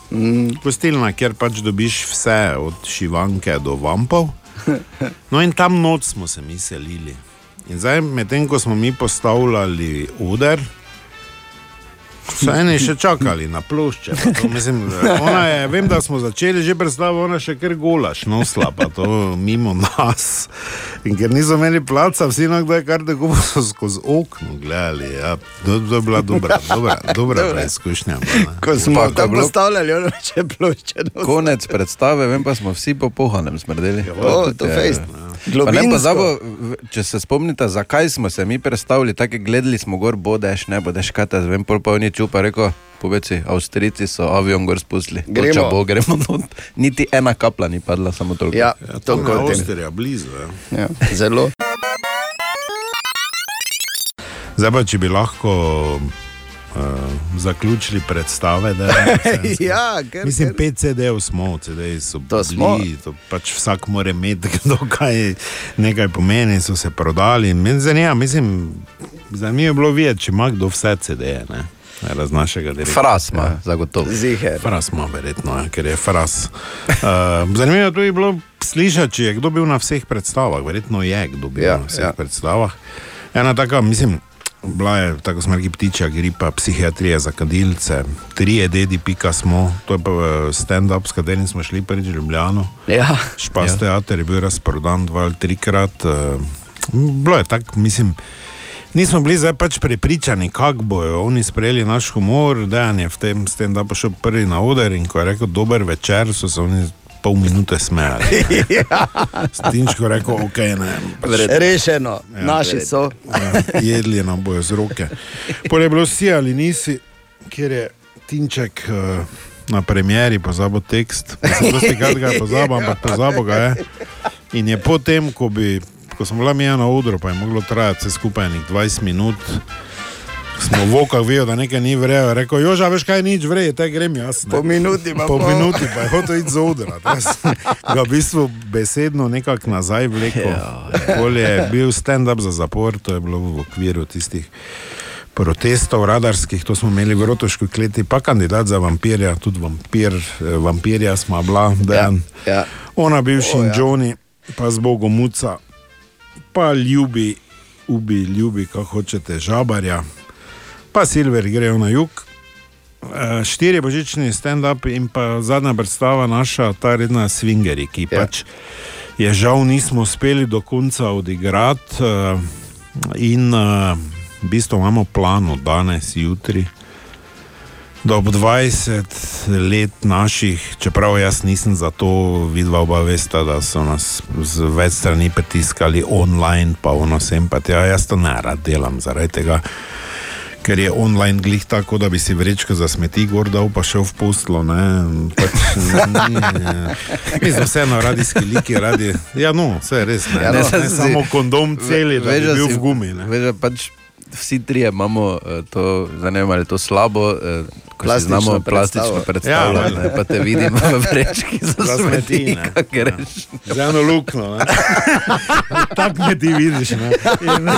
Gostilna, kjer pač dobiš vse, od šivanke do vampov. No, in tam noč smo se mi selili. In zdaj, medtem ko smo mi postavljali uder, so eni še čakali na plošče. pa To, mislim, ona je, vem, da smo začeli že predstavo, ona še kar golaš, nosla pa to mimo nas. In ker niso imeli placa, vsi na kdaj kar tako so skozi okno gledali. Ja, to, to je bila dobra, dobra, dobra preizkušnja. ne. Ko smo Pa, je tam bilo- postavljali, ono če plošče. Konec predstave, vem pa smo vsi po pohanem smrdeli. O, to fejst. Pa ne pozabo, če se spomnite, zakaj smo se mi predstavili, tako gledali smo gor, bodeš, ne bodeš, kaj te zvem, pol pa oni čupa, rekel, poveci, Avstrijci so avion gor spustili. Gremo. Toča bo, gremo not. Niti ena kapla ni padla, samo toliko. Ja, Ja, to je. Avstrija, blizu. Ja. Ja, zelo. Zdaj pa, če bi lahko uh, zaključili predstave, da Ja, ker- Mislim, ker- pet CD-jev smo, CD-ji so To smo. bili, to pač vsak mora imeti, kdo kaj nekaj pomeni, so se prodali. Meni zanima, mislim, zanimivo je bilo videti, če ima kdo vse CD-je. ne. Raz našega direktorja. Fras ima, zagotovo. Ziher. Fras ima, verjetno, ja, ker je fras. Uh, zanimivo je tudi bilo slišati, če je kdo bil na vseh predstavah. Verjetno je kdo bil Ja, ja, na vseh ja. ja. predstavah. Ena taka, mislim, bila je tako smo rekli ptičja gripa, psihiatrija za kadilce, tri dedi, pika smo, to je pa eh, stand-up, s katerim smo šli prvič v Ljubljano. Ja. Špas ja. teater je bil razprodan dva ali trikrat. Uh, bilo je tako, mislim. Nismo bili zdaj pač prepričani, kako bojo oni sprejeli naš humor, da je v tem stand-upu šel prvi na oder in ko je rekel dober večer, so se oni pol minute smejali. Stinčko je rekel, ok, ne. Pač, Rešeno, naši so. Ja, jedli nam bojo z roke. Pol je bilo si ali nisi, kjer je Tinček uh, na premjeri pozabil tekst. Dosti krat ga je pozabil, ampak pozabil ga je. In je potem, ko, bi, ko smo bila mi na odru, pa je moglo trajati vse skupaj nekaj 20 minut. Smo v okah videli, da nekaj ni vrejo. Rekel, joža, veš kaj, nič vreje, te grem jaz. ne." Po minuti pa po pol. minuti pa je hotel iti z odra. Ga v bistvu besedno nekako nazaj vlekel. Pol je bil stand-up za zapor, to je bilo v okviru tistih protestov radarskih, to smo imeli v Rotoški kleti, pa kandidat za vampirja, tudi vampir, eh, vampirja smo bila, Dan. Ja. Ona bivši in ja. Johnny, pa z Bogom Muca, pa ljubi, ubi, ljubi, kako hočete, žabarja, pa Silver grejo na jug. Eh, Štiri božični stand-up in pa zadnja predstava naša, ta redna Swingeri, ki ja. pač je žal nismo uspeli do konca odigrati. eh, In uh, v bistvu imamo plan od danes, jutri. da ob 20 let naših, čeprav jaz nisem za to, vidva oba vesta, da so nas z več strani pritiskali online, pa ono sem pa tja, jaz to ne rad delam zaradi tega. Ker je online glih tako, da bi si vrečko za smeti gor dal, pa šel v poslo. Ne, pač, ni, mi smo vseeno radijski liki, radi. Ja, no, vse je res. Ne, Ja, ne, no, ne, samo kondom celi, da bi bil si- v gumi. Ne. Da pač vsi trije imamo eh, to, ne vem, ali je to slabo, eh, ko si Plastično znamo predstavo. plastično predstavljati, Ja, ja, pa te vidim v vrečki za Za smeti, smeti, ne. kak greš. Z eno luknjo. ne. Tako me ti vidiš. Ne. In,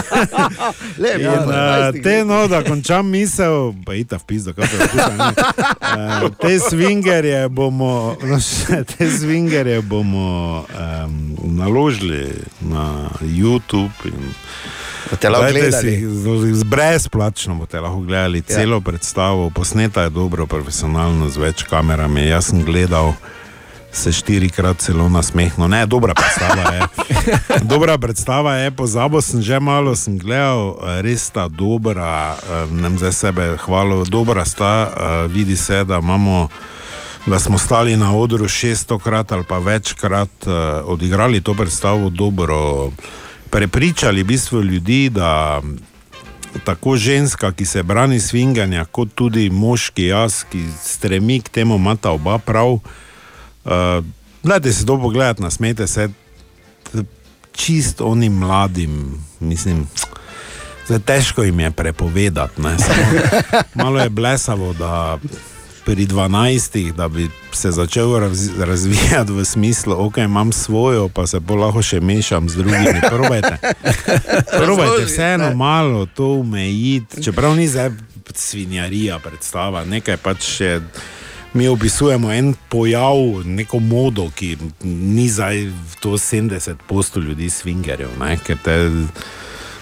Lep, in, ja, uh, 12 te, no, da končam misel, pa ita v pizdo, kako je uh, Te swingerje bomo, no, te swingerje bomo um, naložili na YouTube. In, Boste lahko gledali. si, brezplačno boste lahko gledali Ja. celo predstavo. Posneta je dobro, profesionalno, z več kamerami. Jaz sem gledal, se štirikrat celo nasmehnil. Ne, dobra predstava je. Dobra predstava je, pozabil sem že malo, sem gledal, eh, res sta dobra, eh, ne vem zdaj sebe hvalil, dobra sta, eh, vidi se, da imamo. Da smo stali na odru 600 krat ali pa večkrat, uh, odigrali to predstavo dobro, prepričali v bistvu ljudi, da tako ženska, ki se brani svinganja, kot tudi moški jaz, ki stremi k temu, imata oba prav. Uh, Gledajte si to pogledati, nasmete se, čist onim mladim, mislim. Zdaj, težko jim je prepovedati. ne, Samo, malo je blesavo, da pri 12, da bi se začel razvi- razvijati v smislu, ok, imam svojo, pa se pa lahko še mešam z drugimi. Probajte. Probajte vseeno malo to omejiti, čeprav ni zdaj svinjarija predstava, nekaj pač je. Mi opisujemo en pojav, neko modo, ki ni zdaj to 70 posto ljudi svingerjev, ne, ker te,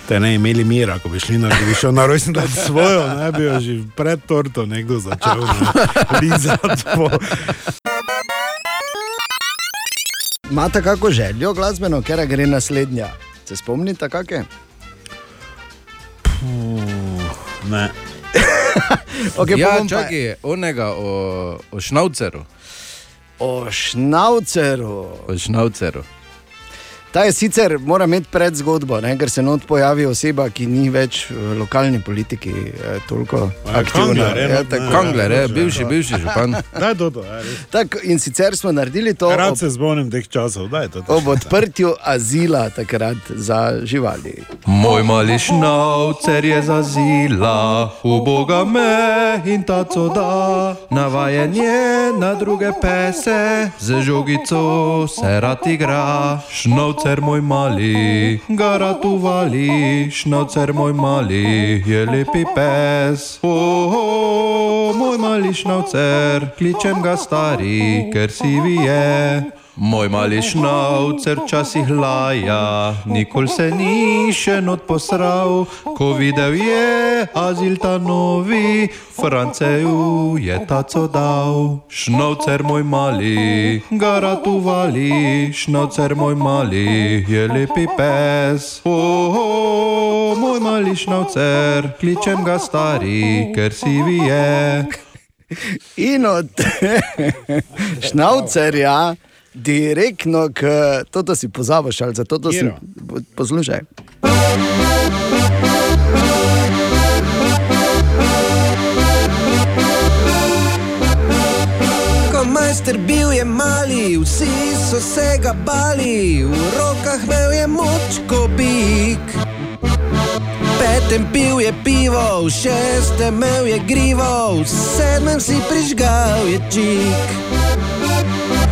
te ne imeli mira, ko bi šli na, bi šel na rojstni dan svojo, ne bi jo že pred torto nekdo začel ne, lizati po. Imate kako željo glasbeno, ker gre naslednja? Se spomnite, kak je? Ne. Okay, ja, čakaj, onega o, o šnauceru. O šnauceru. O šnauceru. Ta je sicer, mora imeti predzgodbo, ne, ker se not pojavi oseba, ki ni več v lokalni politiki eh, toliko aktivna. Kangler, je, Ja, je, bivši- bivši župan. Daj to, to, ja. Tako, in sicer smo naredili to Rad ob, se spomnim teh časov, daj to. to. ob odprtju azila takrat za živali. Moj mali šnaucer je zazila, uboga me in taco da. Navajen je na druge pese, z žogico se rad igra. Šnaucer moj mali, ga rad uvali, šnaucer moj mali, je lepi pes. O, o, mali šnaucer, kličem ga stari, ker si je. Moj mali šnaucer včasih laja, nikoli se ni še not posral, ko videl je azil ta novi, Franceju je taco dal. Šnaucer moj mali, ga rad uvali, šnaucer moj mali, je lepi pes. O, o, moj mali šnaucer, kličem ga stari, ker si je. In od šnaucerja direktno k toto si pozabiš, ali zato to si Kiro? poslušaj. Majster bil je mali, vsi so se ga bali, v rokah imel je moč kot bik. Petem pil je pivo, v šestem imel je grivo, v sedmem si prižgal je čik.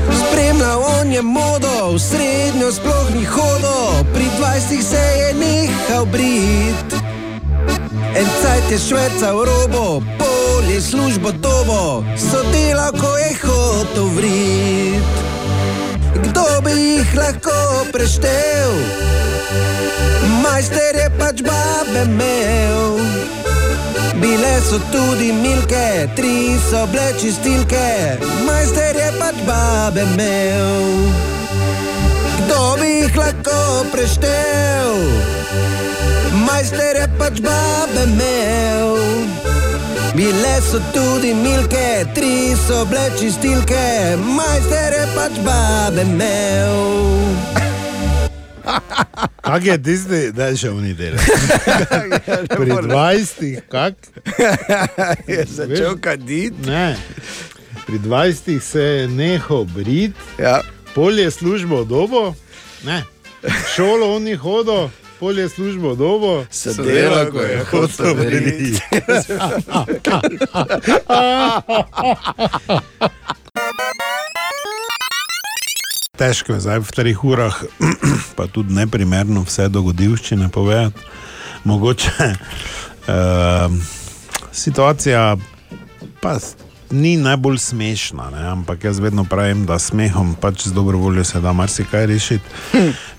Spremljal on je modo, v srednjo sploh ni hodo, pri dvajsetih se je nehal brit. En cajt je švecal robo, pol je službo dobo, so delal, ko je hotel vrit. Kdo bi jih lahko preštel? Majster je pač babe imel. Bile so tudi milke, tri so bile čistilke, majster je pač babe imel. Kdo bi jih lahko preštel? Majster je pač babe imel. Bile so tudi milke, tri so bile čistilke, majster je pač babe imel. Kak je tisti, da je še v nedeljo? Pri 20, kak? je začel kaditi. Ne. Pri 20 se je nehal briti, ja. polje službo dobo, ne. šolo on je hodil, polje službo dobo, Se dela, ko je hotel briti. Težko je zdaj v treh urah, pa tudi neprimerno vse dogodivščine povedati. Mogoče uh, situacija pa ni najbolj smešna, ne? ampak jaz vedno pravim, da smehom pač z dobro voljo se da marsikaj rešiti.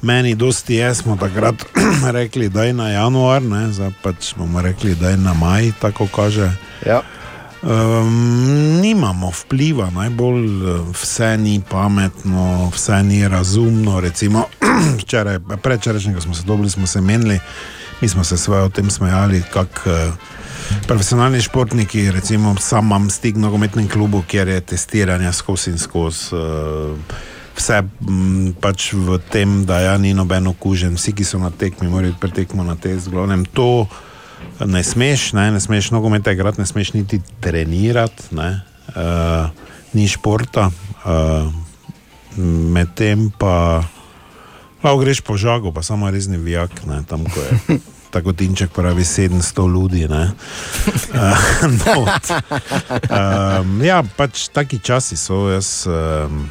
Meni dosti je, smo takrat rekli, da je na januar, ne? zdaj pač bomo rekli, da je na maj, tako kaže. Ja. Um, nimamo vpliva, najbolj eh, vse ni pametno, vse ni razumno. Recimo, včeraj, predčerajšnjem, ko smo se dobili, smo se menili, mi smo se svoje o tem smejali, kako uh, profesionalni športniki, recimo, sam imam stik v nogometnem klubu, kjer je testiranje skozi in skozi. Uh, Vse m, pač v tem, da ja, ni noben okužen, vsi, ki so na tekmi, morajo pretekmo na test. Glavnem, to ne smeš, ne, ne smeš nogometa igrati, ne smeš niti trenirati, ne, uh, ni športa. Uh, Medtem pa lahko greš po žagu, pa samo resni vijak, ne, tam ko je. Tako Tinček pravi 700 ljudi. ne. Uh, not. um, ja, pač taki časi so. Jaz, um,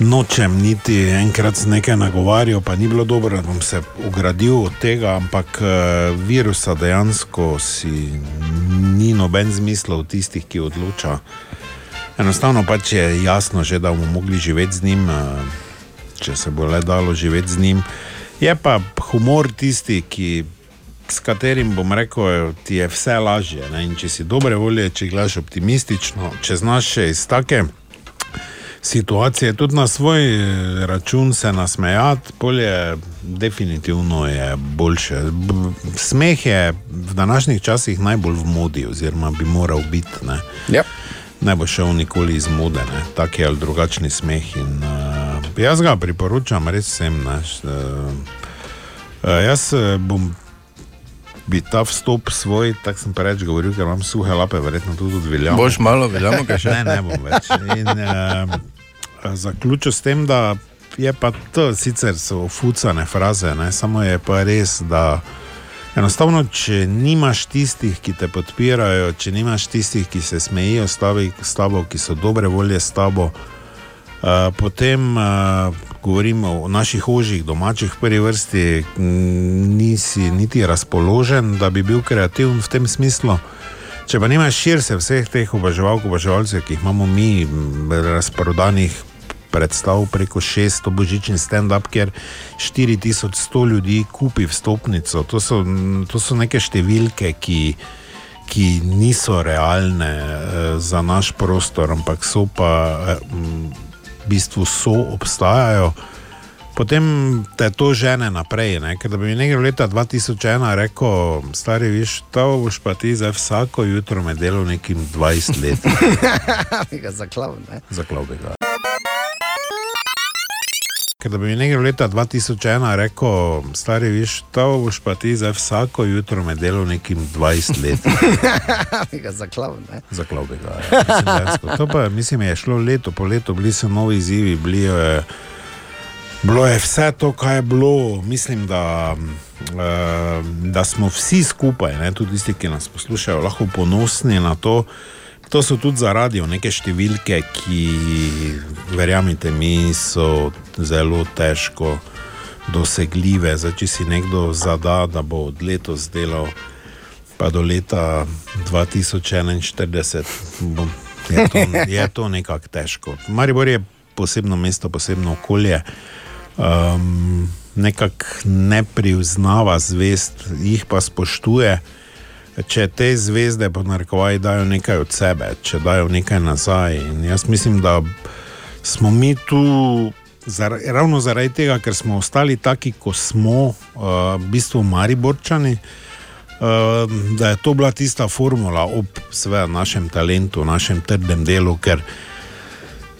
Nočem niti enkrat nekaj nagovarjal, pa ni bilo dobro, da bom se ugradil od tega, ampak eh, virusa dejansko si ni noben smisel v tistih, ki odloča. Enostavno pač je jasno, že, da bomo mogli živeti z njim, eh, če se bo le dalo živeti z njim. Je pa humor tisti, ki, s katerim bom rekel, ti je vse lažje. Ne? In če si dobre volje, če gledaš optimistično, če znaš še iz take situacije, tudi na svoj eh, račun se nasmejati, polje definitivno je boljše. Smeh je v današnjih časih najbolj v modi, oziroma bi moral biti. Ne, yep. ne bo šel nikoli iz mode, ne? taki ali drugačni smeh. In, uh, jaz ga priporočam res vsem. Ne? Š- Uh, uh, jaz eh, bom bi ta vstop svoj, tako sem preveč govoril, ker imam suhe lape, verjetno tudi od veljavno. Boš malo veljavno kaj še? Ne, ne bom več. In, uh, zaključil s tem, da je pa to sicer so fucane fraze, ne? samo je pa res, da enostavno, če nimaš tistih, ki te podpirajo, če nimaš tistih, ki se smejijo s tabo, ki so dobre volje s tabo, Uh, potem uh, govorimo o naših ožjih, domačih, v prvi vrsti, m, nisi niti razpoložen, da bi bil kreativen v tem smislu. Če pa nimaš širše vseh teh oboževalk, oboževalcev, ki jih imamo mi, m, razprodanih predstav preko 600 božičnih stand-up, kjer 4100 ljudi kupi vstopnico, to so, m, to so neke številke, ki ki niso realne eh, za naš prostor, ampak so pa eh, v bistvu so obstajajo. Potem te to žene naprej. Ne? Ker da bi mi nekaj leta 2001 rekel, stari, viš, to boš pa ti zdaj vsako jutro med delom nekim 20 let. Zaklav, ne? Zaklav bi ga. Ker da bi mi nekaj leta 2001 rekel, stari, viš, to boš pa ti zdaj vsako jutro med delom nekim 20 let. Zaklav, ne? Zaklav bi ga. Ja. Mislim, dejansko. To pa mislim, je šlo leto po letu, bili so novi izzivi, bili, eh, bilo je vse to, kar je bilo. Mislim, da, eh, da smo vsi skupaj, ne, tudi tisti, ki nas poslušajo, lahko ponosni na to. To so tudi za radio neke številke, ki, verjamite mi, so zelo težko dosegljive. Zdaj, če si nekdo zada, da bo od letos delal pa do leta 2041, bom, je to, je to nekako težko. Maribor je posebno mesto, posebno okolje. Um, nekako ne priznava zvest, jih pa spoštuje. Če te zvezde, po narekovaji, dajo nekaj od sebe, če dajo nekaj nazaj. In jaz mislim, da smo mi tu zar, ravno zaradi tega, ker smo ostali taki, kot smo, uh, v bistvu Mariborčani. Uh, da je to bila tista formula ob seveda, našem talentu, našem trdem delu, ker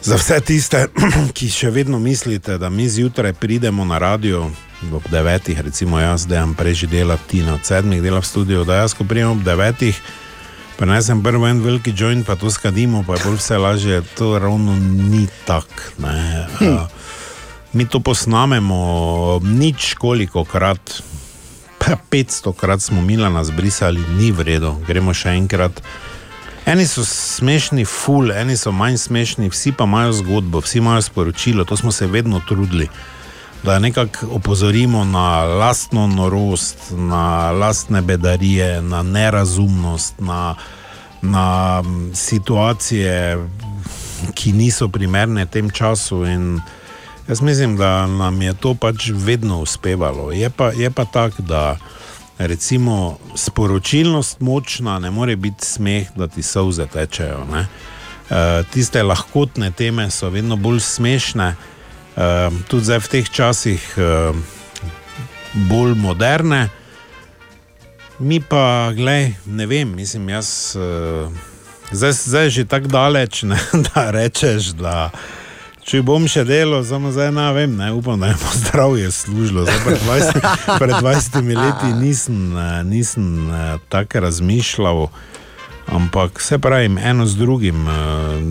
za vse tiste, ki še vedno mislite, da mi zjutraj pridemo na radio ob devetih, recimo jaz, da jim prej že dela Tina, od sedmih dela v studiu, da jaz, ko pridem ob devetih, prenesem prvo en veliki joint, pa to skadimo, pa je bolj vse lažje, to ravno ni tako. ne. Uh, mi to posnamemo nič koliko krat. Pa 500 krat smo Milana zbrisali, ni vredno, gremo še enkrat. Eni so smešni, ful, eni so manj smešni, vsi pa imajo zgodbo, vsi imajo sporočilo, to smo se vedno trudili. Da nekako opozorimo na lastno norost, na lastne bedarije, na nerazumnost, na, na situacije, ki niso primerne tem času. In jaz mislim, da nam je to pač vedno uspevalo. Je pa, je pa tako, da recimo sporočilnost močna, ne more biti smeh, da ti solze tečejo. Ne? E, tiste lahkotne teme so vedno bolj smešne, e, tudi zdaj v teh časih e, bolj moderne. Mi pa, glej, ne vem, mislim, jaz. e, Zdaj, zdaj je že tako daleč, ne, da rečeš, da če bom še delal, samo zdaj ne vem, ne, upam, da je mo zdravje služilo. Pred 20, pred 20 leti nisem, eh, nisem eh, tako razmišljal, ampak vse pravim, eno z drugim. eh,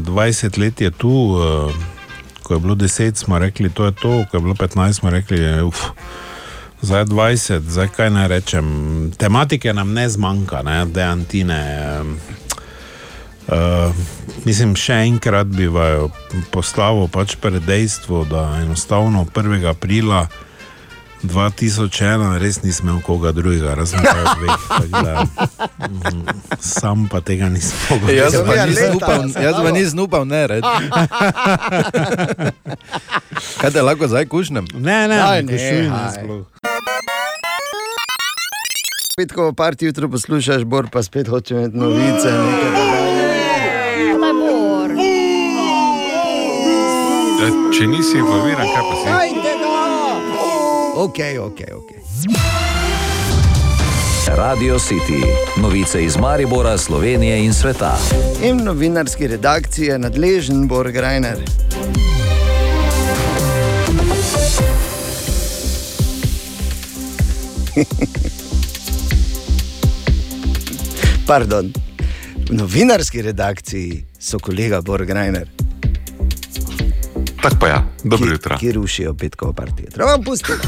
20 let je tu, eh, ko je bilo 10, smo rekli, to je to, ko je bilo 15, smo rekli, uf. Zdaj 20, zdaj kaj naj rečem. Tematike nam ne zmanjka, ne, deantine. Uh, mislim, še enkrat bi vaju postavil pač pred dejstvo, da enostavno 1. aprila 2001 res nisem imel koga drugega, razen tega dveh. tako da, mm, Sam pa tega nisem mogel. Jaz pa Ja, nisem upal, se jaz pa nisem upal, ne red. Kaj te lahko zdaj kušnem? Ne, ne, ne, kušujem nehaj. sploh. Petkovo parti jutro poslušaš, Bor pa spet hoče imeti novice. nekaj če nisi informiran, kaj pa si? Ajde, no! Ok, ok, ok. Radio City, novice iz Maribora, Slovenije in sveta. In novinarski redakciji je nadležen Bor Grajner. Pardon. V novinarski redakciji so kolega Bor Grajner. Tako pa ja, dobro jutro. Ki rušijo petkovo partijo. Treba pustiti.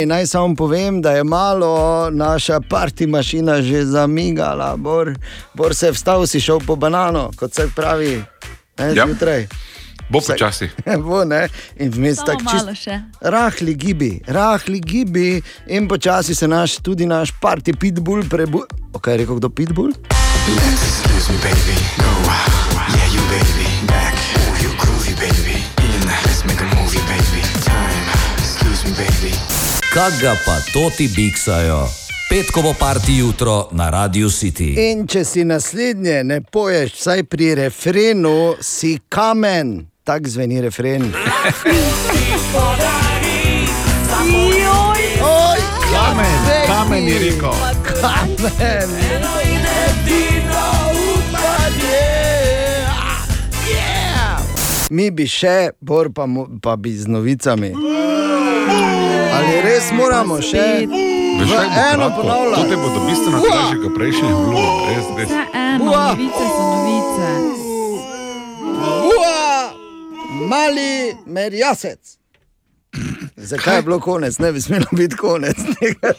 In Naj samo povem, da je malo naša parti mašina že zamigala. Bor, Bor se je vstal, si šel po banano, kot se pravi, ne, Ja. zjutraj. Bo počasi. Bo, ne? In vmes tako čist. Rahli gibi, rahli gibi, in počasi se naš, tudi naš parti pitbull prebu. O, kaj je rekel kdo pitbull? Excuse me, baby. Go. Yeah, you baby. Baby. In. Let's make a movie, baby. Time. Excuse me, baby. Kak ga pa toti biksajo? Petkovo parti jutro na Radio City. In če si naslednje ne poješ, vsaj pri refrenu, si kamen. Tako zveni refren. Oj, Kamen, kamen je rekel. Kamen. Mi bi še, bor pa, mo- pa bi z novicami. Ali res moramo še? Veš, kaj bo Eno kratko? ponavljam. To te bodo bistveno Ua! težje kot prejšnji vlog. Res, res. Vse eno, Bua! novice so novice. Ua, mali merjasec. Zakaj je bilo konec? Ne bi smelo biti konec tega.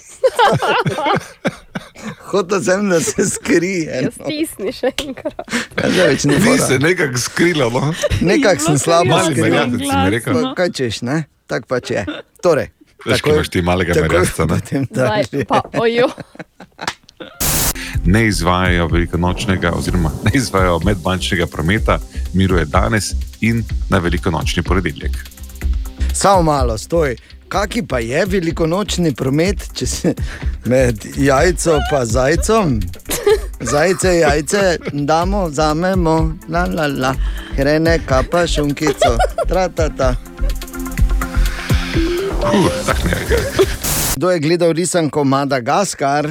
Hotel sem, da se skrije. Ja, stisni še enkrat. Ja, več ne mora. se nekako skrilo. No? Nekako sem slabo Mali skril. merjasec si mi rekel. Pa Kaj češ, ne? Tako pač je. Torej, Veš, kaj imaš ti malega takoj merjasca, ne? Zdaj dalje. pa ojo. ne izvajajo velikonočnega, oziroma ne izvajajo medbančnega prometa, miruje danes in na velikonočni ponedeljek. Samo malo, stoj. Kaki pa je velikonočni promet, če se med jajco in zajcem? Zajce, jajce, damo, vzamemo, la la la, hrene, kapa, šunkico, tra ta ta. Uh, Kdo je gledal risanko Madagaskar?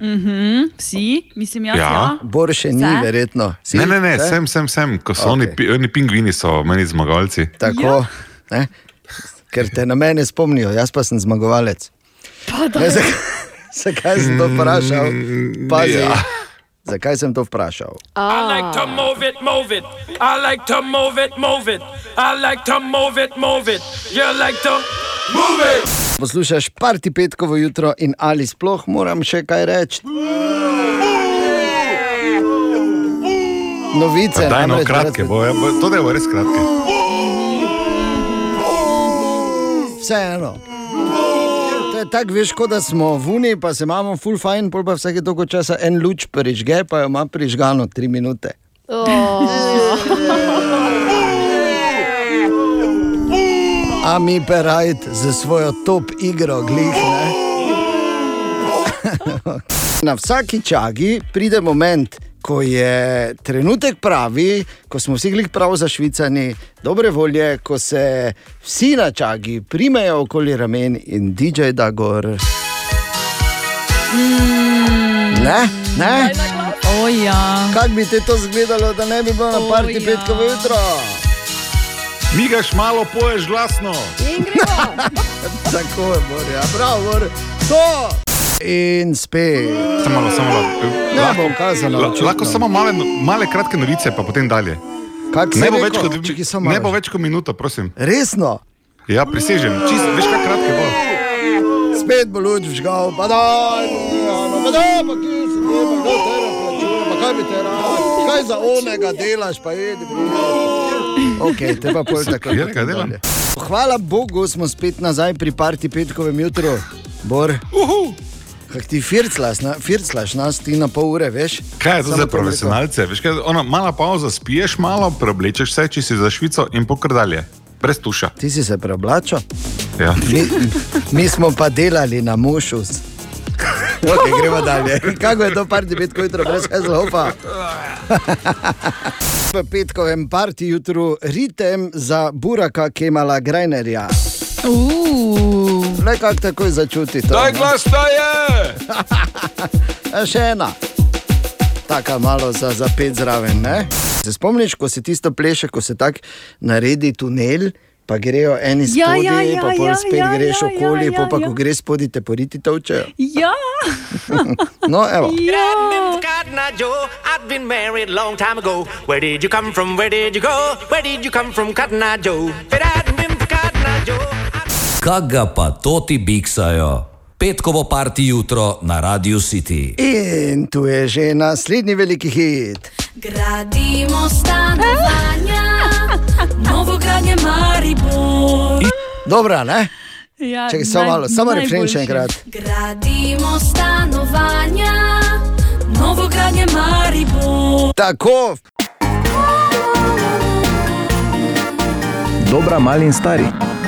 Mhm, Vsi, mislim, jaz. Ja. Bor še ni, Vse? verjetno. Si? Ne, ne, ne, Vse? sem, sem, sem, ko so okay. oni, oni pingvini, so meni zmagovalci. Tako, ne? Ker te na mene spomnijo, jaz pa sem zmagovalec. Ne, zakaj, zakaj sem to vprašal? Pazi, ja. zakaj sem to vprašal? I like to move it, move it. I like to move it, move it. I like to move it, move it. You like to move it. Poslušaš parti petkovo jutro in ali sploh moram še kaj reči? Novice, Pa Daj no, kratke, bo, ja, bo, to bo res kratke. Vseeno. To je tako, veš, kot da smo v Uni, pa se imamo full fajn, pol pa vsake toliko časa en luč prižge, pa jo ima prižgano tri minute. A mi perajt za svojo top igro, glih. Ne? Na vsaki čagi pride moment, ko je trenutek pravi, ko smo vsi glih prav zašvicani, dobre volje, ko se vsi na čagi primejo okoli ramen in DJ da gor. Ne, ne. O ja. Kako bi te to izgledalo, da ne bi bilo na parti ja. petkovo jutro? Migaš malo, poješ glasno. Tako je, Borja, bravo, Bor. To! In spet. Samo malo, samo malo. Bom kazano. La- Lahko samo male, male kratke novice, pa potem dalje. Kak ne, bo več kot, samo ne bo več kot minuto, prosim. Resno? Ja, prisežem. Čist, veš, kaj kratke bo. Spet bo luč vžgal, pa no, pa daj, pa kje si, pa kdo tebe plačuje, pa kaj bi te rad, kaj za onega delaš, pa jedi, Ok, te pa pol tako. Katerega delam? Hvala Bogu, smo spet nazaj pri parti petkovem jutru. Bor. Kak ti firclaš, na, firclaš nas ti na pol ure, veš? Kaj je to Samo za profesionalce? Veš, kaj, ona, mala pauza, spiješ malo, preoblečeš se, če si za Švico in pokr dalje. Brez tuša. Ti si se preoblačil? Ja. Mi, mi smo pa delali na mušus. Okay, gremo dalje. Kako je to parti petko jutro, brez Hezlofa? V petkovem parti jutru ritem za Buraka Kemala Grajnerja. Le kako takoj začuti to. Daj ne? glas, staje! A še ena. Taka malo za, za pet zraven. Ne? Se spomniš, ko se tisto pleše, ko se tako naredi tunel, pa grejo eni Ja, spodaj, ja, ja, pa pol ja, spet ja, greš ja, okoli, ja, ja, pa ja. ko greš spodaj, te poriti točejo. Ja. No, evo. Cotton Eye Joe, I've been married long time ago. Where did you come from? Where did you go? Where did you come from, Cotton Eye Joe? If it hadn't been for Cotton Eye Joe. Kak ga pa to ti biksajo? Petkovo parti jutro na Radio City. In tu je že naslednji veliki hit. Gradimo stanovanja, novogradnje Maribor. Dobra, ne? Ja, Čakaj, samo malo, samo refren še enkrat. Gradimo stanovanja, novogradnje Maribor. Tako. Dobra, mali in stari.